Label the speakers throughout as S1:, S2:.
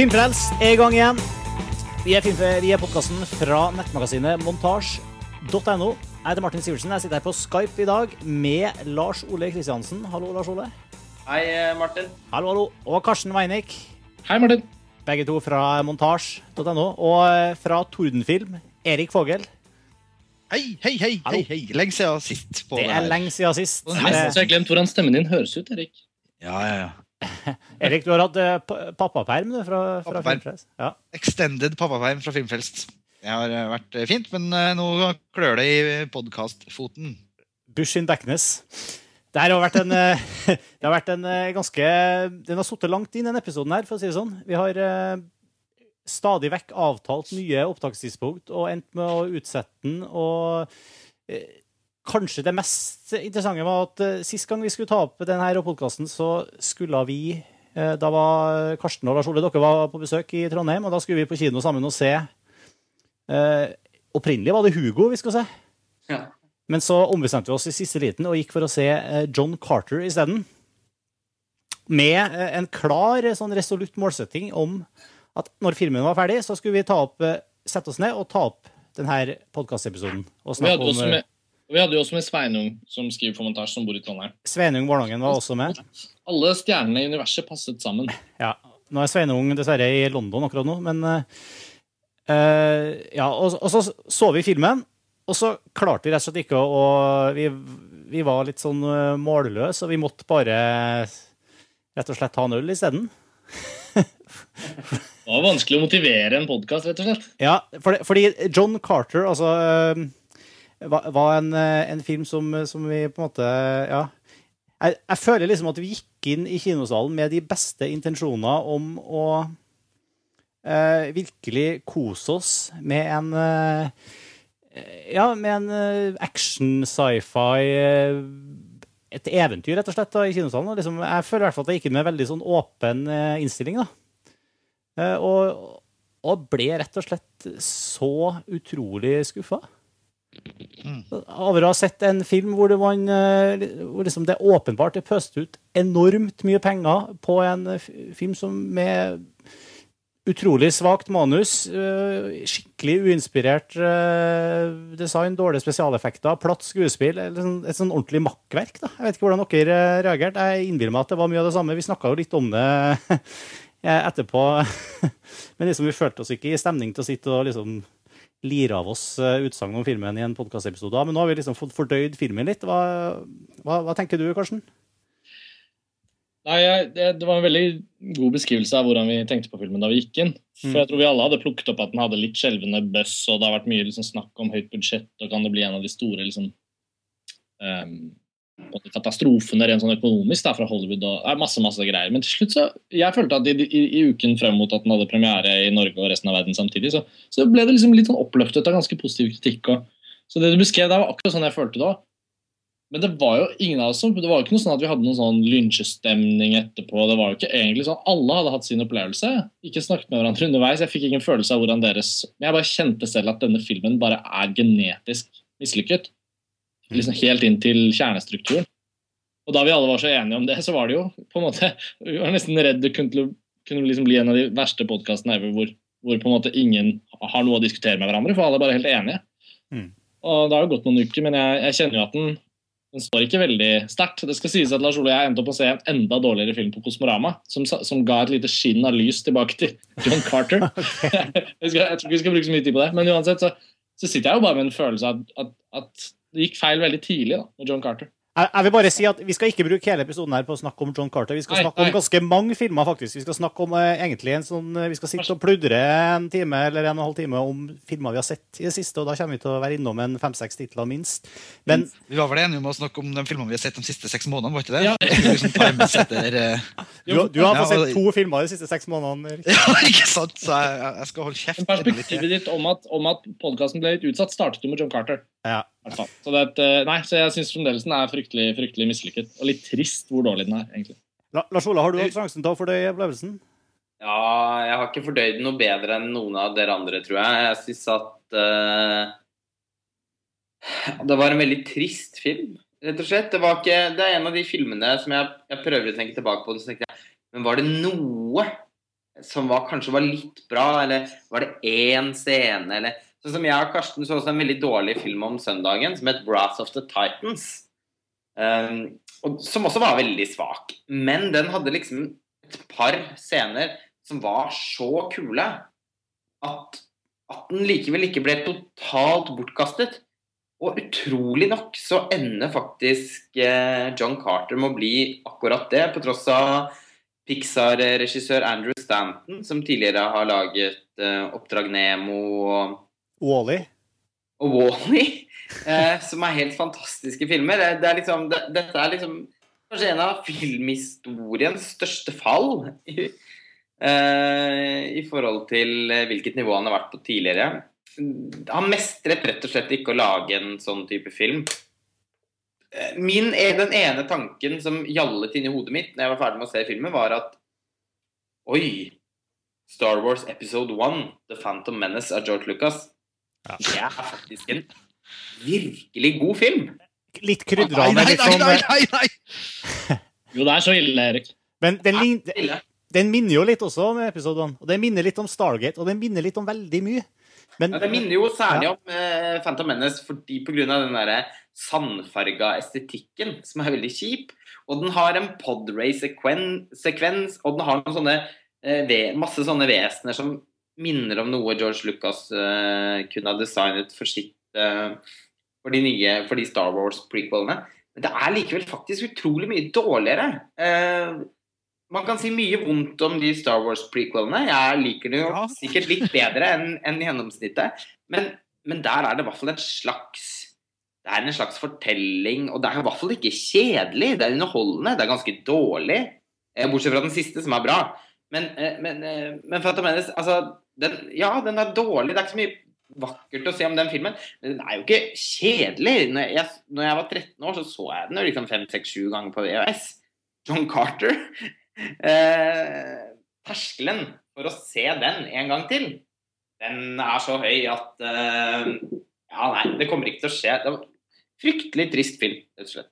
S1: Filmfrelst er i gang igjen. Vi er, vi er podkasten fra nettmagasinet montasj.no. Jeg heter Martin Sivertsen. Jeg sitter her på Skype i dag med Lars Ole Kristiansen. Hallo, Lars Ole.
S2: Hei, eh, Martin.
S1: Hallo, hallo. Og Karsten Weinik.
S3: Hei, Martin.
S1: Begge to fra montasj.no. Og eh, fra Tordenfilm, Erik Fogel.
S4: Hei, hei, hei, hei, hei. Lenge siden sist. på
S1: Det er lenge siden sist.
S3: Jeg har glemt hvordan stemmen din høres ut, Erik.
S4: Ja, ja, ja.
S1: Erik, du har hatt uh, pappaperm du, fra, fra. Filmfrelst. Ja.
S4: Extended pappaperm fra Filmfrelst. Det har eh, vært eh, fint, men uh, nå klør det i podkastfoten.
S1: Bush in Backness. Det har vært en, det har vært en ganske Den har sittet langt inn, den episoden her, for å si det sånn. Vi har stadig vekk avtalt nye opptakstidspunkt og endt med å utsette den. Og kanskje det mest interessante var at uh, sist gang vi skulle ta opp denne podkasten, så skulle vi uh, Da var Karsten og Lars Ole dere var på besøk i Trondheim, og da skulle vi på kino sammen og se uh, Opprinnelig var det Hugo vi skulle se.
S2: Ja.
S1: Men så ombestemte vi oss i siste liten og gikk for å se John Carter isteden. Med en klar sånn resolutt målsetting om at når filmen var ferdig, så skulle vi ta opp, sette oss ned og ta opp denne podkastepisoden. Og snakke om eh,
S3: vi hadde jo også med Sveinung, som skriver for montasje, som bor i Trondheim.
S1: Sveinung Vårlangen var også med.
S3: Alle stjernene i universet passet sammen.
S1: Ja. Nå er Sveinung dessverre i London akkurat nå, men eh, Ja, og, og så så vi filmen, og så klarte vi rett og slett ikke å vi, vi var litt sånn eh, målløse, og vi måtte bare rett og slett ta en øl isteden.
S3: Det var vanskelig å motivere en podkast, rett og slett.
S1: Ja, for fordi John Carter altså, var, en, eh, en film som, som vi på en måte Ja. Jeg, jeg føler liksom at vi gikk inn i kinosalen med de beste intensjoner om å eh, virkelig kose oss med en eh, Ja, med en eh, action, sci-fi eh, Et eventyr, rett og slett, da, i kinosalen. Liksom, jeg føler i hvert fall at jeg gikk inn med veldig sånn åpen innstilling. da. Og, og ble rett og slett så utrolig skuffa.
S4: Mm.
S1: Over å ha sett en film hvor det, en, eh, hvor liksom det er åpenbart det pøste ut enormt mye penger på en eh, film som med utrolig svakt manus, eh, skikkelig uinspirert design, dårlige spesialeffekter, platt skuespill. sånn- Et sånn ordentlig makkverk. da. Jeg vet ikke hvordan dere reagerte. Jeg innbiller meg at det var mye av det samme. Vi snakka jo litt om det etterpå. Men liksom, vi følte oss ikke i stemning til å sitte og liksom lire av oss eh, utsagn om filmen i en podkastepisode. Men nå har vi liksom fått fordøyd filmen litt. Hva, hva, hva tenker du, Karsten?
S3: Nei, det, det var en veldig god beskrivelse av hvordan vi tenkte på filmen da vi gikk inn. For
S1: Mm.
S3: jeg tror vi alle hadde plukket opp at den hadde litt skjelvende bøss, og det har vært mye liksom, snakk om høyt budsjett, og kan det bli en av de store liksom, måte katastrofene rent sånn økonomisk da, fra Hollywood og er masse masse greier. Men til slutt så Jeg følte at i, i, i uken frem mot at den hadde premiere i Norge og resten av verden samtidig, så, så ble det liksom litt sånn oppløftet av ganske positiv kritikk. Og, så det du beskrev der, var akkurat sånn jeg følte det òg. Men det var jo ingen av oss som, det var jo ikke noe sånn at vi hadde noen sånn lynsjestemning etterpå. det var jo ikke egentlig sånn, Alle hadde hatt sin opplevelse. Ikke snakket med hverandre underveis. Jeg fikk ingen følelse av hvordan deres Men jeg bare kjente selv at denne filmen bare er genetisk mislykket. Liksom Helt inn til kjernestrukturen. Og da vi alle var så enige om det, så var det jo på en måte Vi var nesten redd det kunne, kunne liksom bli en av de verste podkastene ever hvor, hvor på en måte ingen har noe å diskutere med hverandre, for alle er bare helt enige.
S1: Mm.
S3: Og det har jo gått noen uker, men jeg, jeg kjenner jo at den den står ikke veldig sterkt. Det skal sies at Lars Ole og jeg endte opp å se en enda dårligere film på Kosmorama, som, som ga et lite skinn av lys tilbake til John Carter. jeg, skal, jeg tror ikke vi skal bruke så mye tid på det, men uansett så, så sitter jeg jo bare med en følelse av at, at, at det gikk feil veldig tidlig da, med John Carter.
S1: Jeg, vil bare si at Vi skal ikke bruke hele episoden her på å snakke om John Carter. Vi skal
S3: Nei,
S1: snakke om ganske mange filmer. faktisk. Vi skal snakke om eh, egentlig en sånn, eh, vi skal sitte og pludre en time eller en og en halv time om filmer vi har sett i det siste. og Da kommer vi til å være innom en fem-seks titler minst. Men
S4: Vi var vel enige om å snakke om de filmene vi har sett de siste seks månedene, var ikke det?
S3: Ja.
S4: Liksom timesetter, eh,
S1: du, du har fått sett to filmer de siste seks månedene. Erik.
S4: ja, ikke sant? Så jeg, jeg skal holde kjeft.
S3: Men perspektivet ditt om at, om at podkasten ble litt utsatt, startet jo med John Carter.
S1: Ja.
S3: Så, det, et, eh, nei, så jeg syns fremdeles den er fryktelig, fryktelig mislykket. Og litt trist hvor dårlig den er, egentlig.
S1: La, Lars Ola, har du hatt sjansen til å fordøye opplevelsen?
S2: Ja, jeg har ikke fordøyd noe bedre enn noen av dere andre, tror jeg. Jeg syns at uh, Det var en veldig trist film, rett og slett. Det, var ikke, det er en av de filmene som jeg, jeg prøver å tenke tilbake på. Så tenkte jeg, men var det noe som var, kanskje var litt bra, eller var det én scene, eller Sånn som jeg og Karsten så også en veldig dårlig film om søndagen som het 'Brass of the Titans'. Um, og, som også var veldig svak. Men den hadde liksom et par scener som var så kule at, at den likevel ikke ble totalt bortkastet. Og utrolig nok så ender faktisk eh, John Carter med å bli akkurat det, på tross av Pixar-regissør Andrew Stanton, som tidligere har laget eh, Oppdrag Nemo og
S1: Wally.
S2: og Wall-E, eh, som er helt fantastiske filmer. Det, det er liksom, det, dette er liksom kanskje en av filmhistoriens største fall eh, i forhold til eh, hvilket nivå han har vært på tidligere. Han mestret rett og slett ikke å lage en sånn type film. Eh, Min, e, den ene tanken som gjallet inni hodet mitt når jeg var ferdig med å se filmen, var at Oi! Star Wars Episode 1, The Phantom Menace av George Lucas.
S1: Ja.
S2: Det er faktisk en virkelig god film.
S1: Litt krydra
S4: Nei,
S1: med
S4: nei,
S1: litt
S4: nei,
S1: sånn
S4: nei, nei, nei.
S3: Jo, det er så ille, Erik.
S1: Men den, lign- den minner jo litt også om episodene. Og den minner litt om Stargate, og den minner litt om veldig mye. Men
S2: Ja, det minner jo særlig
S1: Ja.
S2: om uh, Phantom Menace fordi pga. den derre sandfarga estetikken, som er veldig kjip. Og den har en podrace-sekvens, og den har noen sånne uh, ve masse sånne vesener som minner om noe George Lucas uh, kunne ha designet for sitt uh, for de nye for de Star Wars-prequelene. Men det er likevel faktisk utrolig mye dårligere. Uh, man kan si mye vondt om de Star Wars-prequelene. Jeg liker det jo
S4: Ja.
S2: sikkert litt bedre enn en gjennomsnittet. Men, men der er det i hvert fall en slags Det er en slags fortelling, og det er i hvert fall ikke kjedelig. Det er underholdende. Det er ganske dårlig. Bortsett fra den siste, som er bra. Men, men, men, for at Phantom Menace, altså den, Ja, den er dårlig. Det er ikke så mye vakkert å se om den filmen. Men den er jo ikke kjedelig. Når jeg, når jeg var 13 år, så så jeg den jo liksom 5-6-7 ganger på VHS. John Carter. Eh, terskelen for å se den en gang til, den er så høy at eh, Ja, nei, det kommer ikke til å skje. Det var fryktelig trist film, rett og slett.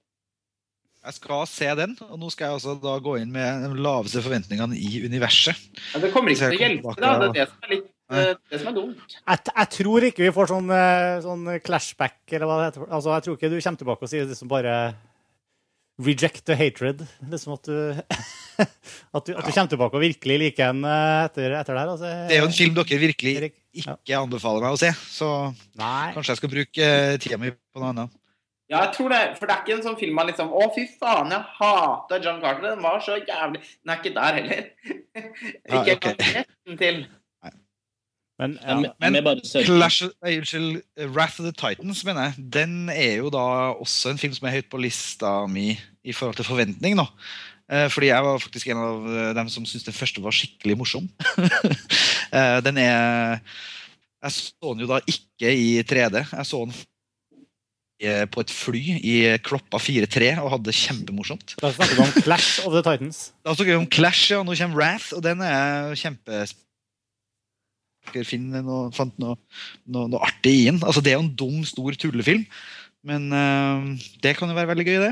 S4: Jeg skal se den, og nå skal jeg også da gå inn med de laveste forventningene i universet.
S2: Ja, det kommer ikke til å hjelpe, da. Det er det som er litt det som er dumt.
S1: jeg, jeg tror ikke vi får sånn, eh, sånn clashback, eller hva det heter. Altså, jeg tror ikke du kommer tilbake og sier liksom bare reject the hatred. Liksom at du, at du, at du kommer tilbake og virkelig liker en eh, etter, etter det her. Altså,
S4: Det er jo en film dere virkelig ikke anbefaler meg å se, så
S1: Nei.
S4: kanskje jeg skal bruke eh, tida mi på noe annet.
S2: Ja, jeg tror det. For det er ikke en sånn film man liksom Å, fy faen, jeg hata John Carter. Den var så jævlig Den er ikke der heller. Ikke
S4: ah,
S2: okay. retten til.
S1: Men, ja.
S3: men, sørge.
S4: Clash, nei, unnskyld, Wrath of the Titans, mener jeg. Den er jo da også en film som er høyt på lista mi i forhold til forventning. nå. Eh, Fordi jeg var faktisk en av eh, dem som syntes den første var skikkelig morsom. Eh, den er Jeg så den jo da ikke i 3D. Jeg så den på et fly i Kloppa 4-3 og hadde det kjempemorsomt.
S1: Da snakker vi om Clash of the Titans.
S4: Da snakker vi om Clash, ja. Nå kommer Wrath, og den er kjempe Finne noe, fant noe, noe, noe artig i den. Altså, det er jo en dum, stor tullefilm, men uh, det kan jo være veldig gøy, det.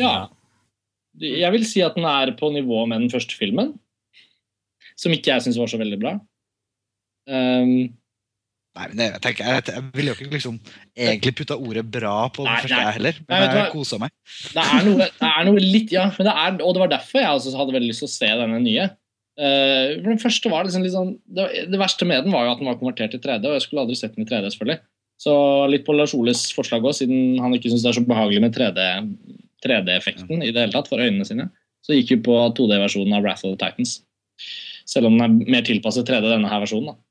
S3: Ja. Jeg vil si at den er på nivå med den første filmen. Som ikke jeg syns var så veldig bra. Um,
S4: Nei, men det, jeg, tenker, jeg, jeg vil jo ikke liksom egentlig putte ordet bra på den
S3: Nei,
S4: første,
S3: nei.
S4: heller. Men
S3: nei,
S4: jeg kosa meg.
S3: det, er noe, det er noe litt Ja, men det er, og det var derfor jeg også hadde veldig lyst til å se denne nye. Uh, for Den første var liksom litt sånn det, det verste med den var jo at den var konvertert til 3D, og jeg skulle aldri sett den i 3D, selvfølgelig. Så litt på Lars Oles forslag òg, siden han ikke syns det er så behagelig med 3D 3D-effekten i det hele tatt for øynene sine, så gikk vi på 2D-versjonen av Wrath of the Titans. Selv om den er mer tilpasset 3D, denne her versjonen. da.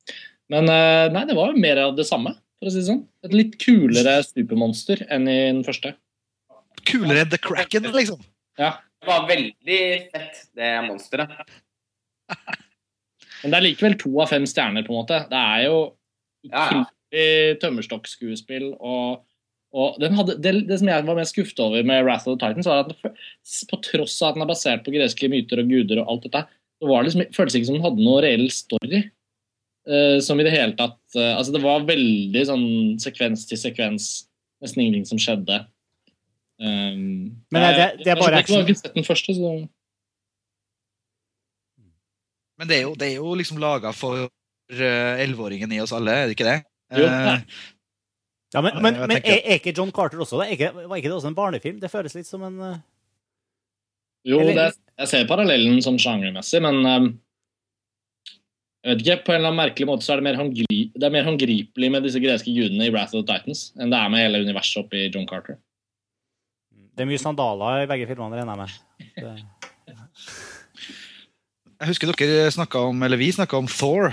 S3: Men eh, nei, det var jo mer av det samme, for å si det sånn. Et litt kulere supermonster enn i den første.
S4: Kulere enn The Kraken, liksom.
S3: Ja,
S2: Det var veldig fett, det monsteret.
S3: Men det er likevel to av fem stjerner, på en måte. Det er jo utrolig tømmerstokkskuespill. Og, og den hadde, det, det som jeg var mest skuffet over med Wrath of the Titans, var at den, på tross av at den er basert på greske myter og guder og alt dette, så var det liksom, føltes ikke som den hadde noe reell story. Eh, som i det hele tatt eh, Altså, det var veldig sånn sekvens til sekvens. Nesten ingenting som skjedde. Um,
S1: Men er det- det er bare
S3: action. jeg, har ikke sett den første, så
S4: Men det er jo, det er jo liksom laga for eh, elleveåringen i oss alle, er det ikke det?
S3: Jo.
S4: uh,
S1: Ja, men, men, men er, er ikke John Carter også det? Er ikke, var ikke det også en barnefilm? Det føles litt som en uh...
S3: Jo,
S1: Eller-
S3: det, jeg ser parallellen sånn sjangermessig, men um, jeg vet ikke, på en eller annen merkelig måte så er det mer, håndgri det er mer håndgripelig med disse greske gudene i Wrath of the Titans enn det er med hele universet oppi John Carter.
S1: Det er mye sandaler i begge filmene, regner jeg med.
S4: Jeg husker dere snakket om, eller vi snakka om Thor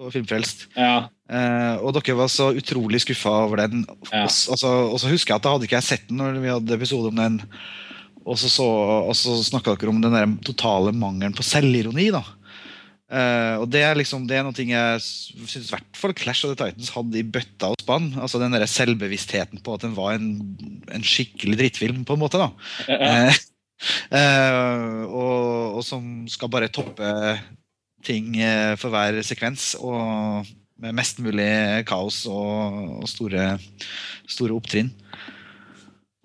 S4: på Filmfrelst.
S3: Ja,
S4: Eh, og dere var så utrolig skuffa over den.
S3: Ja.
S4: Og, s- altså, og så husker jeg at da hadde ikke jeg sett den når vi hadde episode om den. Og så, så, og så snakka dere om den der totale mangelen på selvironi. da. Eh, og Det er liksom, det er noe jeg syns i hvert fall Clash of the Titans hadde i bøtta og spann. altså Den der selvbevisstheten på at den var en, en skikkelig drittfilm, på en måte. da.
S3: ja.
S4: Eh, uh, og, og som skal bare toppe ting for hver sekvens. Og med mest mulig kaos og, og store, store opptrinn.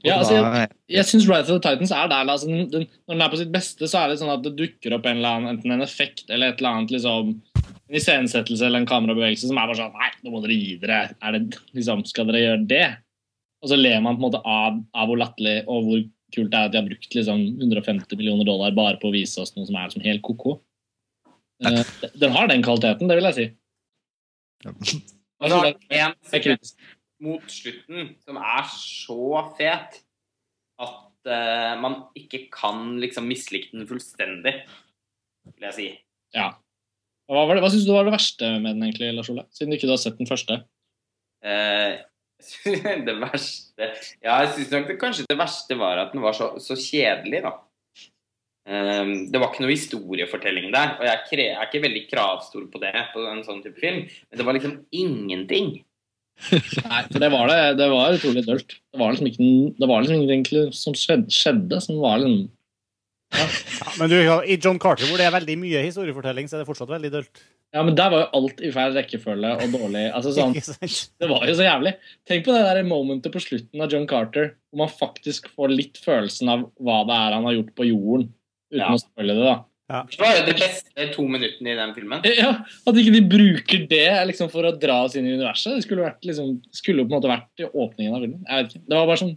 S4: Og
S3: Ja, altså,
S4: jeg
S3: Jeg syns Rise of the Titans er der. Altså, den, den, når den er på sitt beste, så er det sånn at det dukker opp en eller annen, enten en effekt eller et eller annet liksom, en iscenesettelse eller en kamerabevegelse som er bare sånn Nei, nå må dere gi dere. Er det, liksom, skal dere gjøre det? Og så ler man på en måte av, av hvor latterlig og hvor kult det er at de har brukt liksom, 150 millioner dollar bare på å vise oss noe som er liksom, helt ko-ko. Uh, den har den kvaliteten, det vil jeg si.
S2: Og
S3: Altså,
S2: så har
S3: det
S2: den en
S3: er
S2: sekvens. Mot slutten som er så fet at uh, man ikke kan liksom mislike den fullstendig, vil jeg si.
S3: Ja. Hva, var det- hva syns du var det verste med den, egentlig, Lars Ole? Siden du ikke har sett den første.
S2: Uh, det verste Ja, jeg syns nok det kanskje det verste var at den var så, så kjedelig, da. Um, det var ikke noe historiefortelling der, og jeg er, ikke veldig kravstor på det på en sånn type film, men det var liksom ingenting.
S3: Nei, for det var det. Det var utrolig dølt. Det var liksom ikke det var liksom egentlig som skjedde, skjedde som var liksom
S1: ja, men du, i John Carter, hvor det er veldig mye historiefortelling, så er det fortsatt veldig dølt.
S3: Ja, men der var jo alt i feil rekkefølge og dårlig. Altså sånn, Det var jo så jævlig. Tenk på det der momentet på slutten av John Carter, hvor man faktisk får litt følelsen av hva det er han har gjort på jorden, uten
S2: Ja.
S3: å spoile det, da.
S2: Det var jo de beste to minuttene i den filmen.
S3: Ja, At ikke de bruker det liksom, for å dra oss inn i universet. Det skulle, vært, liksom, skulle på en måte vært i åpningen av filmen. Jeg vet ikke. Det var bare sånn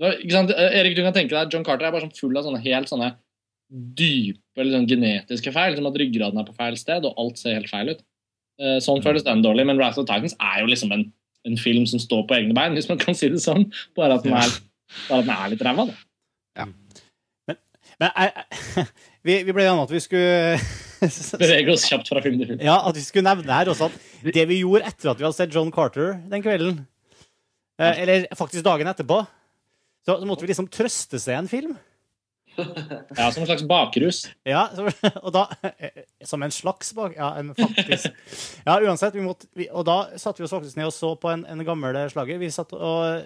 S3: det var, ikke sant? Erik, du kan tenke deg John Carter er bare sånn full av sånne helt sånne dype liksom, genetiske feil. Liksom at ryggraden er på feil sted, og alt ser helt feil ut. Sånn Sånn føles den dårlig, men Wrath of Titans er jo liksom en, en film som står på egne bein, hvis man kan si det sånn. Bare at den er, bare at den er litt ræva, da.
S1: Men jeg, vi, vi ble enige om at vi skulle
S3: Bevege oss kjapt fra film til film.
S1: Ja, at vi skulle nevne her også at det vi gjorde etter at vi hadde sett John Carter den kvelden, eh, eller faktisk dagen etterpå, så, så måtte vi liksom trøste seg en film.
S3: Ja, Som en slags bakrus.
S1: Ja, og da eh, Som en slags bak... Ja, en faktisk Ja, uansett. Vi måtte, og da satte vi oss faktisk ned og så på en, en gammel slager. Vi satt og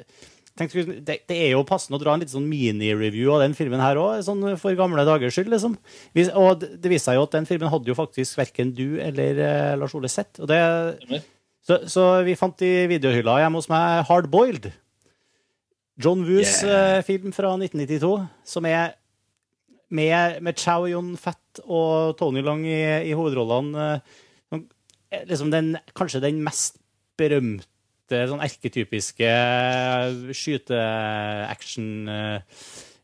S1: tenkte, det, det er jo passende å dra en litt sånn mini-review av den filmen her òg, sånn for gamle dagers skyld, liksom. Og det, viste seg jo at den filmen hadde jo faktisk verken du eller eh, Lars Ole sett. Og det, så, så vi fant i videohylla hjemme hos meg Hard Boiled. John Woos
S4: Yeah.
S1: eh, film fra 1992, som er med, med Chow Yun-Fat og Tony Long i, i hovedrollene. eh, er liksom den, kanskje den mest berømte sånn erketypiske skyte-action uh,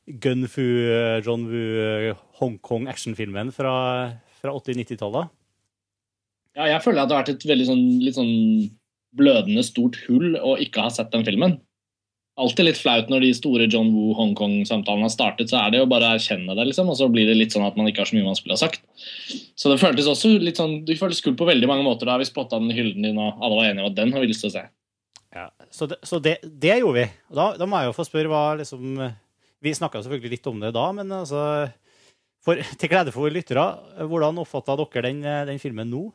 S1: gun-fu, eh, John Woo, Hongkong-actionfilmen fra, fra 80-90-tallet.
S3: Ja, jeg føler at det har vært et veldig sånn, litt sånn blødende stort hull å ikke ha sett den filmen. Alltid litt flaut når de store John Woo Hongkong-samtalene har startet, så er det jo bare å erkjenne det, liksom, og så blir det litt sånn at man ikke har så mye man skulle ha sagt. Så det føltes også litt sånn, det føltes kult på veldig mange måter da vi spotta den hyllen din, og alle var enige om at den har vi lyst til å se.
S1: Så det, så det, det gjorde vi. Og da, da må jeg jo få spørre hva liksom Vi snakka selvfølgelig litt om det da, men altså for, Til glede for lyttere, hvordan oppfatta dere den, den filmen nå?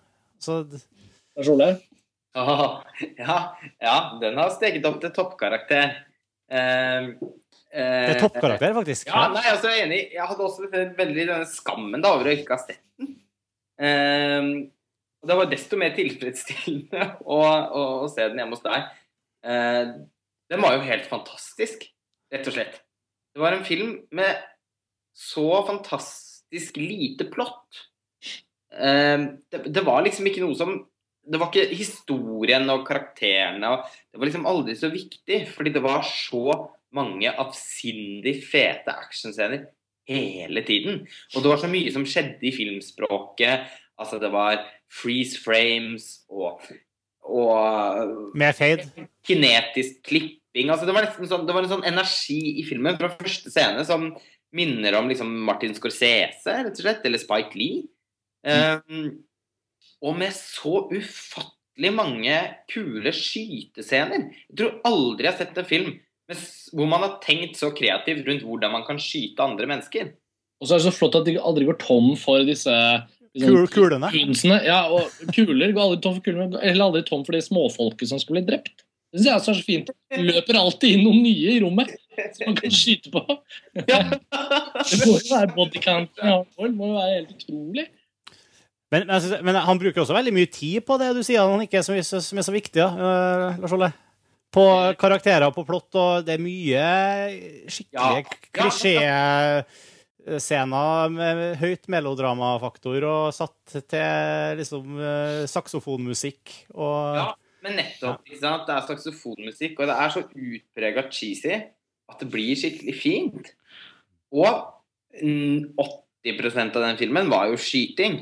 S1: Så,
S2: Personlig? Ja, ja, den har steget opp til toppkarakter. Eh,
S1: det er toppkarakter, faktisk.
S2: Ja, nei, altså, jeg er enig. Jeg hadde også veldig denne skammen da, over å ikke ha sett den. Eh, og det var desto mer tilfredsstillende å, å, å se den hjemme hos deg. Eh, den var jo helt fantastisk, rett og slett. Det var en film med så fantastisk lite plott. eh, det, det var liksom ikke noe som Det var ikke historien og karakterene og Det var liksom aldri så viktig, fordi det var så mange avsindig fete actionscener hele tiden. Og det var så mye som skjedde i filmspråket. Altså, det var freeze frames og, og
S1: Med fade.
S2: kinetisk klipping. Altså, det, var sånn, det var en sånn energi i filmen fra første scene som minner om liksom Martin Scorsese, rett og slett, eller Spike Lee. Um, og med så ufattelig mange kule skytescener. Jeg tror aldri jeg har sett en film med, hvor man har tenkt så kreativt rundt hvordan man kan skyte andre mennesker.
S3: Og så er det så flott at de aldri går tom for disse
S1: Kul, kulene.
S3: Kunsene, Ja, og kuler går aldri tom for kuler, eller aldri tom for det småfolket som skal bli drept. Det synes jeg er så fint. Løper alltid inn noen nye i rommet som man kan skyte på. Det må jo være bodycounten. Det må jo være helt utrolig.
S1: Men, men, synes- men han bruker også veldig mye tid på det du sier han ikke er så, så- som er så viktig, ja, øh, Lars Olle? På karakterer, og på plott, og det er mye skikkelig
S2: Ja.
S1: Klisjéscener med høyt melodramafaktor og satt til liksom øh, saksofonmusikk og
S2: Ja, men nettopp. ikke sant? Det er saksofonmusikk, og det er så utprega cheesy at det blir skikkelig fint. Og mm, 80% av den filmen var jo skyting.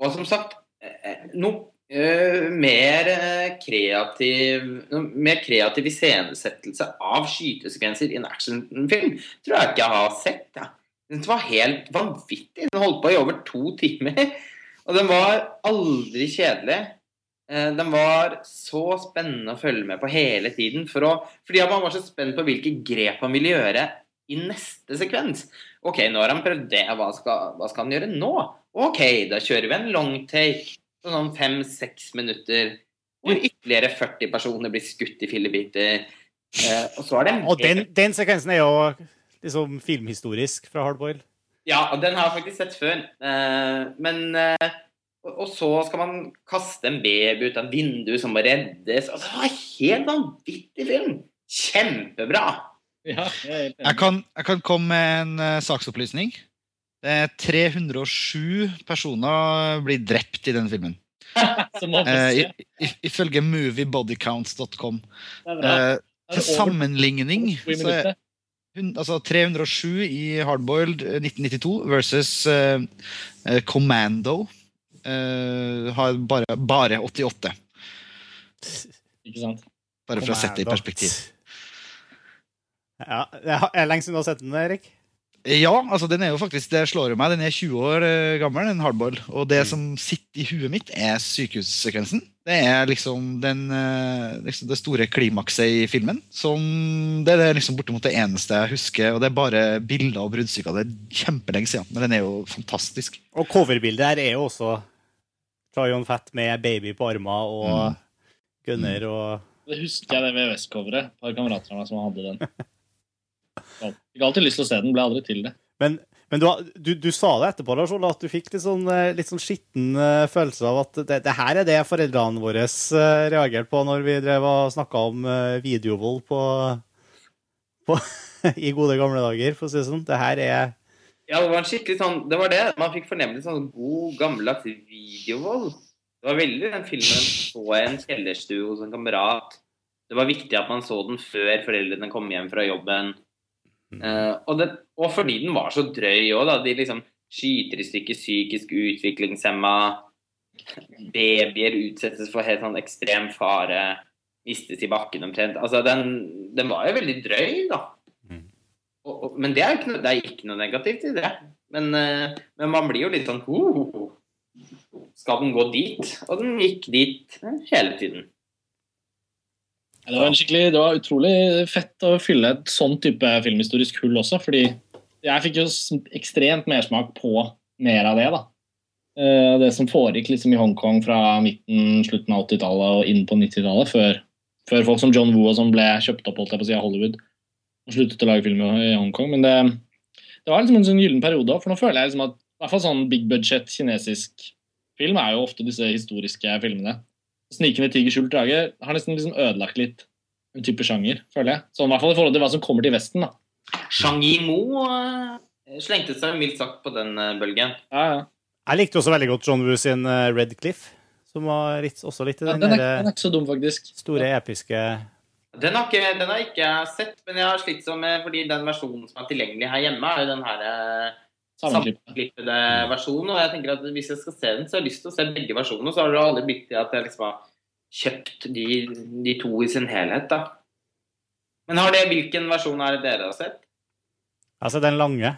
S2: Og som sagt, eh, noe eh, mer eh, kreativ mer kreativ iscenesettelse av skytesekvenser i en actionfilm tror jeg ikke jeg har sett. Ja. Den var helt vanvittig. Den holdt på i over to timer. Og den var aldri kjedelig. Eh, Den var så spennende å følge med på hele tiden. For å, fordi man var så spent på hvilke grep han ville gjøre i neste sekvens. Ok, nå har han prøvd det. Hva skal, hva skal han gjøre nå? Ok, da kjører vi en long take. Sånn fem-seks minutter. Hvor ytterligere 40 personer blir skutt i fillebiter. Eh, og så er det
S1: Og den, den sekvensen er jo liksom filmhistorisk fra Hardboil.
S2: Ja, og den har jeg faktisk sett før. Eh, men eh, og, og så skal man kaste en baby ut av vinduet som må reddes. Altså, det var en helt vanvittig film! Kjempebra!
S3: Ja, jeg
S4: Jeg kan, jeg kan komme med en uh, saksopplysning. Det er 307 personer blir drept i den filmen. Ifølge moviebodycounts.com.
S3: Er
S4: til sammenligning så er altså 307 i Hardboiled eh, 1992 versus eh, eh, Commando uh, har bare, bare 88.
S3: Ikke sant?
S4: Bare for å sette det i perspektiv.
S1: Ja, det er er lenge siden du har sett den, Erik?
S4: Ja, altså den er jo faktisk, det slår jo meg. Den er 20 år eh, gammel, den hardball. Og det som sitter i huet mitt, er sykehussekvensen. Det er liksom, den, eh, liksom det store klimakset i filmen. Som, det er liksom bortimot det eneste jeg husker. Og det er bare bilder og bruddstykker. Det er kjempelenge siden, men den er jo fantastisk.
S1: Og coverbildet her er jo også Tryon Fett med baby på armer og gunner og
S3: Det husker jeg det VVS-coveret. Et par kamerater av meg som hadde den. Fikk alltid lyst til å se den, ble aldri til det.
S1: Men, men du, du, du sa det etterpå, Lars Ola, at du fikk litt sånn, eh, litt sånn skitten eh, følelse av at det, det her er det foreldrene våre eh, reagerte på når vi drev og snakka om videovold på, på i gode gamle dager, for å si det sånn. Det her er
S2: Ja, det var en skikkelig sånn Det var det. Man fikk fornemmelig sånn god, gammeldags videovold. Det var veldig den filmen så jeg en kjellerstue hos en kamerat. Det var viktig at man så den før foreldrene kom hjem fra jobben. Eh, og, det, og fordi den var så drøy òg, da. De liksom skyter i stykker psykisk utviklingshemma. Babyer utsettes for helt sånn ekstrem fare. Mistes i bakken omtrent. Altså, den, den var jo veldig drøy, da.
S1: Mm.
S2: Og, og, men det er ikke noe, det er ikke noe negativt i det. Men, uh, men man blir jo litt sånn ho. Skal den gå dit? Og den gikk dit eh, hele tiden.
S3: Det var, det var utrolig fett å fylle et sånn type filmhistorisk hull også, fordi jeg fikk jo ekstremt mersmak på mer av det. da. Eh, Det som foregikk liksom i Hongkong fra midten, slutten av 80-tallet og inn på 90-tallet, før, før folk som John Woo og som ble kjøpt opp holdt jeg på å si, av Hollywood og sluttet å lage film i Hongkong. Men det, det var liksom en sånn gyllen periode for nå føler jeg liksom at i hvert fall sånn big budget kinesisk film er jo ofte disse historiske filmene. 'Snikende tiger, skjult drage' har nesten liksom ødelagt litt en type sjanger, føler jeg. Sånn, I hvert fall i forhold til hva som kommer til Vesten. da.
S2: Shang Yimo eh, slengte seg mildt sagt på den eh, bølgen.
S3: Ja, ja.
S1: Jeg likte også veldig godt John Woo sin eh, Red Cliff, som var litt, også litt i
S3: Ja,
S1: den
S3: den, er, den er ikke så dum, faktisk.
S1: store, episke
S2: Den har, ikke, den har ikke jeg sett, men jeg har slitt sånn med fordi den versjonen som er tilgjengelig her hjemme, er jo den her. Sammenklippede versjonen. Og jeg tenker at hvis jeg skal se den, så har jeg lyst til å se begge versjonene. Så har det aldri blitt til at jeg liksom har kjøpt de, de to i sin helhet, da. Men har det, hvilken versjon er det dere har sett?
S1: Altså den lange.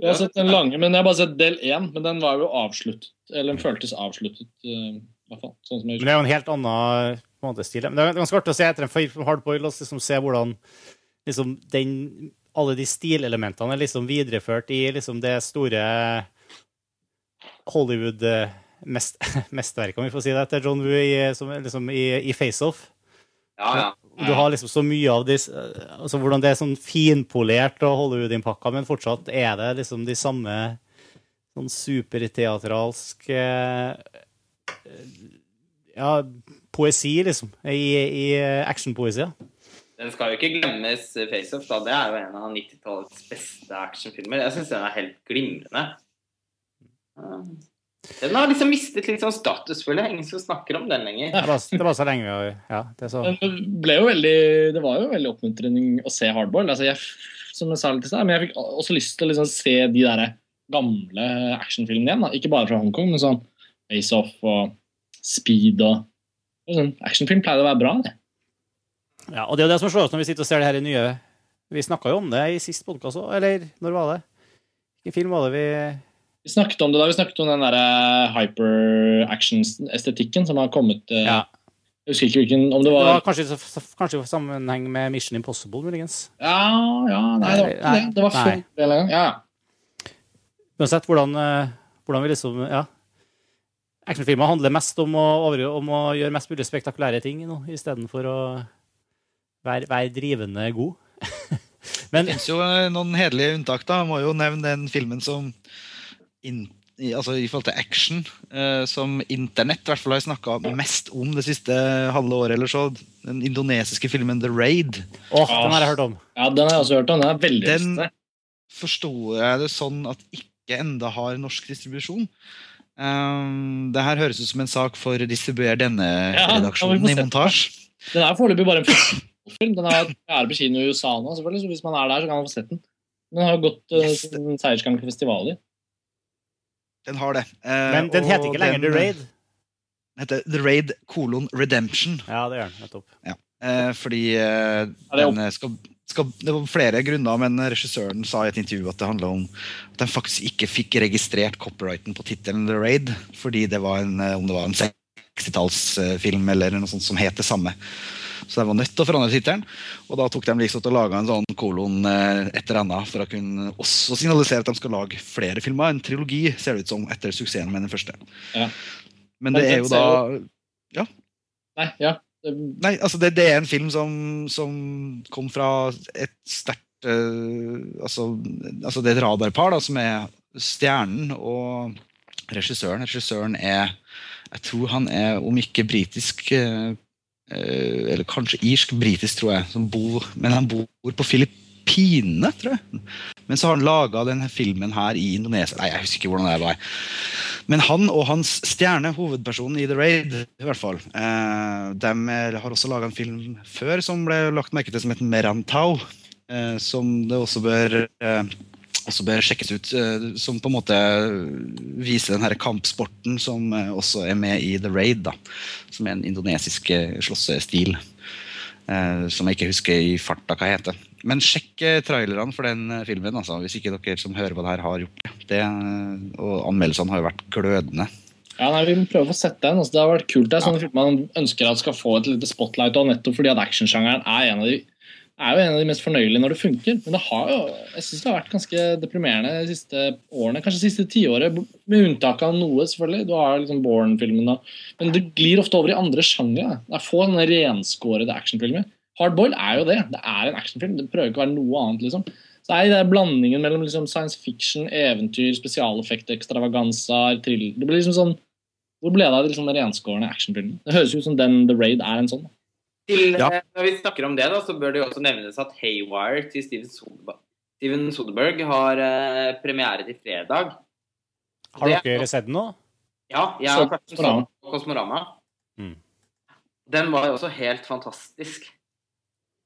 S3: Jeg har sett den lange, men jeg har bare sett del én. Men den var jo avsluttet. Eller den føltes avsluttet, eh, i hvert fall. Sånn som jeg
S1: Men det er jo en helt annen på en måte, stil. Men det er ganske artig å se etter en film som Hardboil og liksom se hvordan liksom, den, alle de stilelementene er liksom videreført i liksom, det store Hollywood-mesterverket, om vi får si det, etter John Woo i, som, liksom, i, i Face-Off.
S2: Ja, ja.
S1: Du har liksom så mye av disse, altså hvordan det er sånn finpolert og Hollywood-innpakka, men fortsatt er det liksom de samme sånn superteatralsk eh, Ja, poesi, liksom, i, i actionpoesi. ja.
S2: Den skal jo ikke glemmes, Face Off. da. Det er jo en av 90-tallets beste actionfilmer. Jeg syns den er helt glimrende. Den har liksom mistet litt sånn status, føler jeg. Ingen som snakker om den lenger.
S1: Det var, det var så lenge vi Ja, det så
S3: det ble jo veldig Det var jo veldig oppmuntrende å se hardball. Altså jeg, som jeg sa litt i stad, men jeg fikk også lyst til å liksom se de der gamle actionfilmene igjen. da. Ikke bare fra Hongkong, men sånn Face Off og Speed og og sånn. Actionfilm pleide å være bra. det.
S1: Ja, og det er jo det som slår oss når vi sitter og ser det her i nye Vi snakka jo om det i sist podkast òg, eller når var det? Hvilken film var det vi
S3: Vi snakket om det da vi snakket om den der hyper-action-estetikken som har kommet eh,
S1: Ja.
S3: Jeg husker ikke hvilken Om det
S1: Det
S3: var
S1: var kanskje, kanskje i sammenheng med Mission Impossible, muligens.
S3: Ja, ja Nei, det var ikke det. Det var før det en. Ja.
S1: Uansett hvordan, eh, hvordan vi liksom Ja. Actionfilmer handler mest om å, over, om å gjøre mest mulig spektakulære ting istedenfor å være, vær drivende god. Men
S4: Det finnes jo eh, noen hederlige unntak. da. Jeg må jo nevne den filmen som in, i, altså i forhold til action, eh, som internett i hvert fall har snakka mest om det siste halve året. eller så. Den indonesiske filmen The Raid.
S1: åh, den har jeg hørt om.
S3: ja, den har jeg også hørt om. Den er veldig
S4: Den- forsto jeg det sånn at ikke enda har norsk distribusjon? Um, det her høres ut som en sak for distribuer
S3: distribuere
S4: denne-redaksjonen
S3: ja, vi
S4: i montasje.
S3: Den er foreløpig bare en film. Den er er på kino i USA nå, selvfølgelig, så hvis man er der, så kan man få sett den. Den har jo gått uh,
S4: Yes.
S3: seiersgang til festivaler.
S4: Den har det. Eh,
S1: Men den heter ikke lenger The Raid.
S4: Den heter The Raid kolon Redemption.
S1: Ja, det gjør den. Nettopp.
S4: Eh, fordi eh,
S3: Ja, det er opp-
S4: den skal, skal, Det var flere grunner, men regissøren sa i et intervju at det handla om at de faktisk ikke fikk registrert copyrighten på tittelen The Raid, fordi det var en, eh, om det var en 60-tallsfilm eller noe sånt som het det samme. Så de var nødt til å forandre tittelen. Og da tok de liksom til å lage en sånn kolon etter enda for å kunne også signalisere at de skal lage flere filmer. En trilogi, ser det ut som, etter suksessen med den første.
S3: Ja.
S4: Men det er jo
S3: da
S4: da
S3: Nei, ja.
S4: Nei, altså det, det er en film som, som kom fra et sterkt uh, altså, altså det er et radarpar da, som er stjernen og regissøren. Regissøren er Jeg tror han er, om ikke britisk eh, eh, Eller kanskje irsk-britisk, tror jeg. Som bor, men han bor på Filippinene, tror jeg. Men så har han laga denne filmen her i Indonesia. Nei, jeg husker ikke hvordan det var. Men han og hans stjerne, hovedpersonen i The Raid, i hvert fall, eh, de har også laga en film før som ble lagt merke til som heter Merantau. Eh, som det også bør, eh, også bør sjekkes ut. Eh, som på en måte viser den her kampsporten som eh, også er med i The Raid. da, Som er en indonesisk eh, slåssestil. Som jeg ikke husker i farta hva heter. Men sjekk trailerne for den filmen, altså, hvis ikke dere som hører på det her, har gjort det. det og anmeldelsene har jo vært glødende.
S3: Ja, nei, Vi må prøve å få sett den. Altså, det har vært kult. Det er sånne filmer man ønsker at skal få et lite spotlight, og nettopp fordi at actionsjangeren er, en av de, er jo en av de mest fornøyelige når det funker. Men det har jo, jeg synes det har vært ganske deprimerende de siste årene. Kanskje det siste tiåret, med unntak av noe, selvfølgelig. Du har liksom Born-filmen da. Men det glir ofte over i andre sjangere. Det er få sånne renskårede actionfilmer. Hardboil er jo det. Det er en actionfilm. Det prøver ikke å være noe annet. liksom. Så det er den blandingen mellom liksom science fiction, eventyr, spesialeffekter, ekstravaganser, thriller Det blir liksom sånn Hvor ble det av liksom den renskårne actionfilmen? Det høres ut som den The Raid er en sånn.
S2: Til,
S4: Ja.
S2: eh, Når vi snakker om det, da, så bør det jo også nevnes at Haywire til Steven Soderberg, Steven Soderberg har eh, premiere til fredag.
S1: Har
S2: Det-
S1: dere sett den nå?
S2: Ja, jeg har sett
S3: Kosmorama.
S2: på Kosmorama.
S1: Mm.
S2: Den var jo også helt fantastisk.